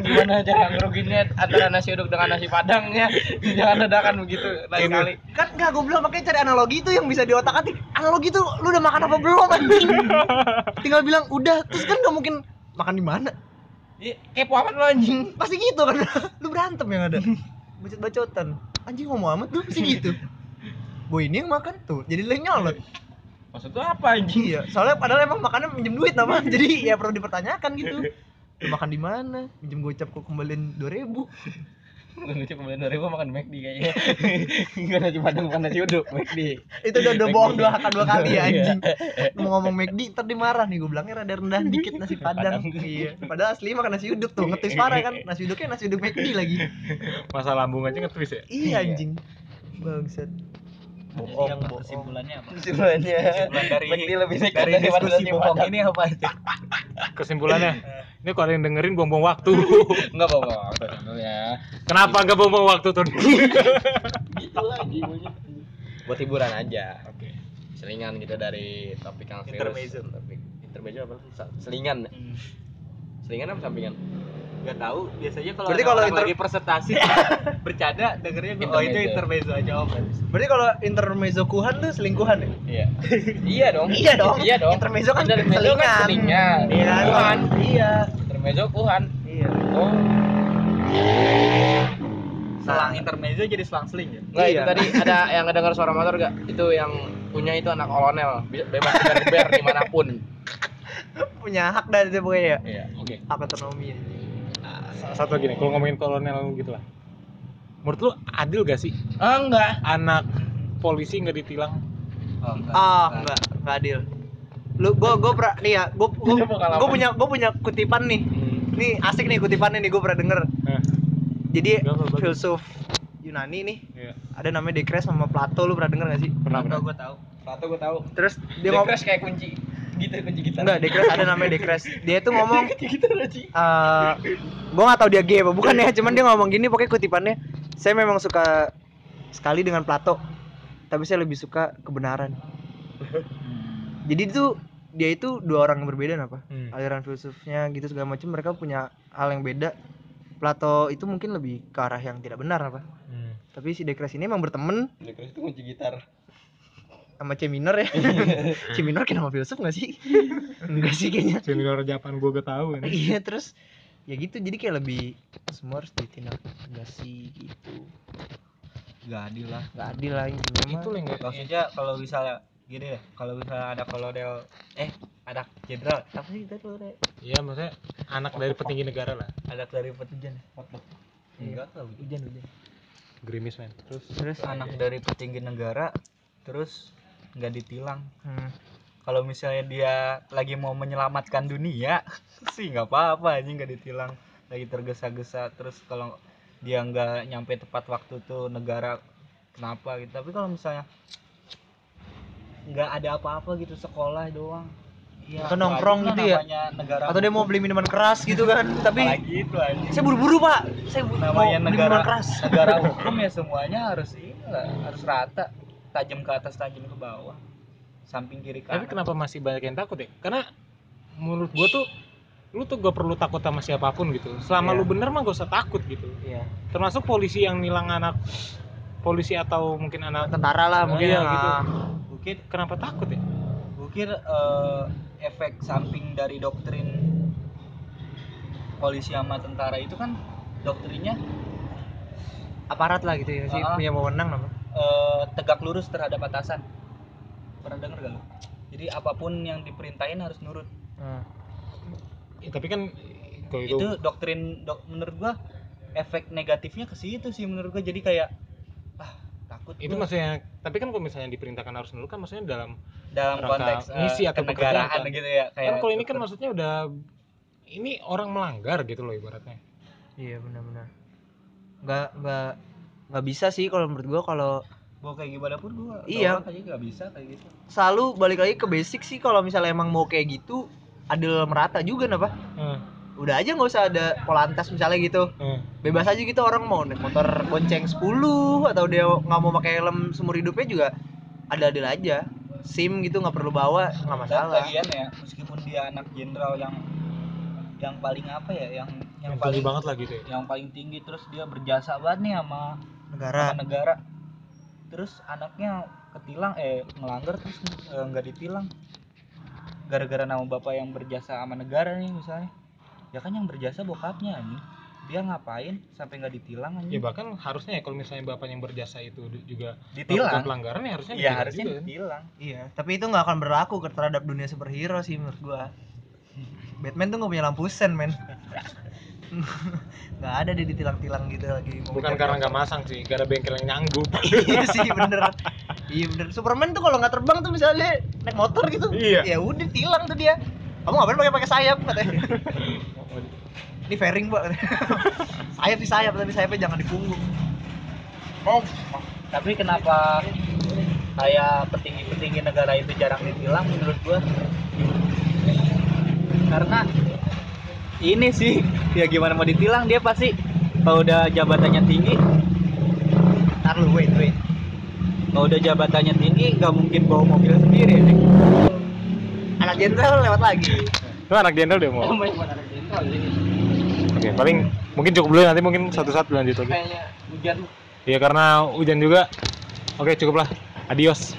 gimana cara ngerugiinnya antara nasi uduk dengan nasi padang ya jangan dadakan begitu lain kali kan nggak gue bilang makanya cari analogi itu yang bisa di otak atik analogi tuh lu udah makan apa belum anjing tinggal bilang udah terus kan nggak mungkin makan di mana kepo amat lo anjing. Pasti gitu kan. Lu berantem yang ada. Bacot bacotan anjing ngomong amat tuh pasti gitu. Gue ini yang makan tuh jadi lu yang nyolot. Maksud lu apa anjing? Iya soalnya padahal emang makannya minjem duit nama jadi ya perlu dipertanyakan gitu. Lu makan di mana? Minjem gocap kok kembaliin dua ribu lucu kemarin dari gue makan McD kayaknya. Enggak nasi padang bukan nasi uduk McD. Itu udah udah bohong dua dua kali ya Iya. anjing. Mau ngomong McD ntar dia marah nih gue bilangnya rada rendah dikit nasi padang. iya. Padahal asli makan nasi uduk tuh ngetis parah kan. Nasi uduknya nasi uduk McD lagi. Masa lambung aja ngetwist ya. iya. anjing. Bangsat bohong yang bohong. kesimpulannya apa? Kesimpulannya. Kesimpulan dari lebih dari diskusi bohong ini apa? Itu Kesimpulannya, ini kalau yang dengerin buang-buang waktu. enggak bawa waktu ya Kenapa nggak buang-buang waktu tuh? gitu lagi buat hiburan aja. Oke. selingan gitu dari topik yang serius. Intermezzo. topik intermezzo apa? Selingan. Hmm. selingan apa sampingan Gak tahu, biasanya kalau Berarti ada kalau inter- lagi presentasi bercanda dengernya gua, oh itu Intermezzo. aja om. berarti kalau intermezzo kuhan tuh selingkuhan ya iya iya dong Iya dong. iya dong Intermezzo kan intermezzo kan selingan. selingan iya kuhan iya intermezzo kuhan iya oh Selang intermezzo jadi selang seling ya. Enggak, itu Iya. tadi ada yang ngedengar suara motor gak? Itu yang punya itu anak kolonel, bebas geber di mana pun. punya hak dari dia pokoknya ya Iya. Oke. hak otonomi ya Satu lagi nih, kalau ngomongin kolonel gitu lah. Menurut lu adil gak sih Ah enggak. anak polisi nggak ditilang? Oh, enggak. ah enggak enggak adil lu gua gua pernah nih ya gua gua, Ini pengalaman. gua punya gua punya kutipan nih nih asik nih kutipannya nih gua pernah denger Eh, jadi Gak filsuf Yunani nih iya. ada namanya Dekres sama Plato lu pernah denger gak sih Pernah pernah. gue tahu. Satu gue tahu. terus dia crash kayak kunci gitu kunci gitar. enggak Dekres ada namanya Dekres. Dia tuh ngomong eh gua nggak tahu dia gay apa bukan ya cuman dia ngomong gini pokoknya kutipannya saya memang suka sekali dengan Plato tapi saya lebih suka kebenaran. Jadi itu dia itu dua orang yang berbeda apa Hmm. aliran filsufnya gitu segala macam mereka punya hal yang beda. Plato itu mungkin lebih ke arah yang tidak benar apa Hmm. tapi si Dekres ini emang berteman. Crash itu kunci gitar. Sama C minor ya? C minor kayak nama filsuf gak sih? Enggak sih kayaknya. Senior Japan gue gak tahu ini. iya terus ya gitu. Jadi kayak lebih semua harus ditindak tegasi gitu. Gak adil lah. nggak adil lah Itu lah yang nggak- Maksudnya kalau misalnya gini ya, kalau misalnya ada kolonel eh ada jenderal, apa sih tadi lo Re? Iya maksudnya anak dari petinggi negara lah. ada dari petinggi enggak tahu. Hujan hujan. Gerimis men. Terus terus anak dari petinggi negara terus nggak ditilang. Hmm, kalau misalnya dia lagi mau menyelamatkan dunia sih nggak apa-apa aja nggak ditilang. Lagi tergesa-gesa terus kalau dia nggak nyampe tepat waktu tuh negara kenapa gitu? Tapi kalau misalnya nggak ada apa-apa gitu sekolah doang. Ya Atau nongkrong gitu ya? negara atau dia mau beli minuman keras gitu kan? Tapi itu aja saya buru-buru pak. Saya mau namanya beli negara minuman keras. negara hukum ya semuanya harus ini lah, harus rata tajam ke atas tajam ke bawah samping kiri tapi kanan kenapa masih banyak yang takut ya? Karena menurut gua tuh lu tuh gak perlu takut sama siapa pun gitu. Selama Iya. lu bener mah gak usah takut gitu. iya Termasuk polisi yang nilang anak polisi atau mungkin anak tentara lah mungkin iya, ah. gitu. mungkin kenapa takut ya? gue kira eh, efek samping dari doktrin polisi sama tentara itu kan doktrinnya aparat lah gitu ya sih Ah. punya wewenang namanya eh, tegak lurus terhadap atasan pernah denger gak lu? jadi apa pun yang diperintahin harus nurut Hmm. Ya, tapi kan kalau itu, itu, doktrin dok, menurut gua efek negatifnya ke situ sih menurut gua jadi kayak ah takut itu gua. maksudnya tapi kan kalau misalnya diperintahkan harus nurut kan maksudnya dalam dalam konteks eh, misi atau kenegaraan pekerjaan, kan? gitu ya kayak kan kalau ini kan maksudnya udah ini orang melanggar gitu loh ibaratnya iya benar-benar nggak nggak nggak bisa sih kalau menurut gua kalau mau kayak gimana pun gua Iya. aja nggak bisa kayak gitu. Selalu balik lagi ke basic sih kalau misalnya emang mau kayak gitu adil merata juga napa? Udah aja nggak usah ada polantas misalnya gitu. Bebas aja gitu orang mau naik motor bonceng 10 atau dia nggak mau pakai helm seumur hidupnya juga ada adil aja. Sim gitu nggak perlu bawa nggak Dan masalah. lagian ya meskipun dia anak jenderal yang yang paling apa ya yang yang yang tinggi paling banget lah gitu ya. yang paling tinggi terus dia berjasa banget nih sama negara. Negara. Terus anaknya ketilang eh ngelanggar terus eh, nggak ditilang. Gara-gara nama bapak yang berjasa sama negara nih misalnya. Ya kan yang berjasa bokapnya nih dia ngapain sampai nggak ditilang ya anjing bahkan harusnya ya kalau misalnya bapak yang berjasa itu juga ditilang. pelanggaran ya harusnya iya ditilang harusnya juga kan. ditilang. Iya tapi itu nggak akan berlaku terhadap dunia superhero sih menurut gua. Batman tuh nggak punya lampu sen men nggak ada dia ditilang-tilang gitu lagi mau bukan karena nggak masang sih gara bengkel yang nyanggup. Iya sih bener iya bener. Superman tuh kalau nggak terbang tuh misalnya naik motor gitu. Iya. ya udah tilang tuh dia. Kamu ngapain pakai pakai sayap katanya. Ini fairing pak sayap di sayap tapi sayapnya jangan di punggung Oh, tapi kenapa kayak petinggi-petinggi negara itu jarang ditilang menurut gua? Karena ini sih ya gimana mau ditilang dia pasti kalau udah jabatannya tinggi, ntar lu wait wait kalau udah jabatannya tinggi nggak mungkin bawa mobil sendiri nih. anak jenderal lewat lagi lu anak jenderal deh mau oke paling mungkin cukup dulu ya, nanti mungkin satu satu lanjut lagi Kayaknya hujan Iya karena hujan juga. Oke cukup lah. Adios.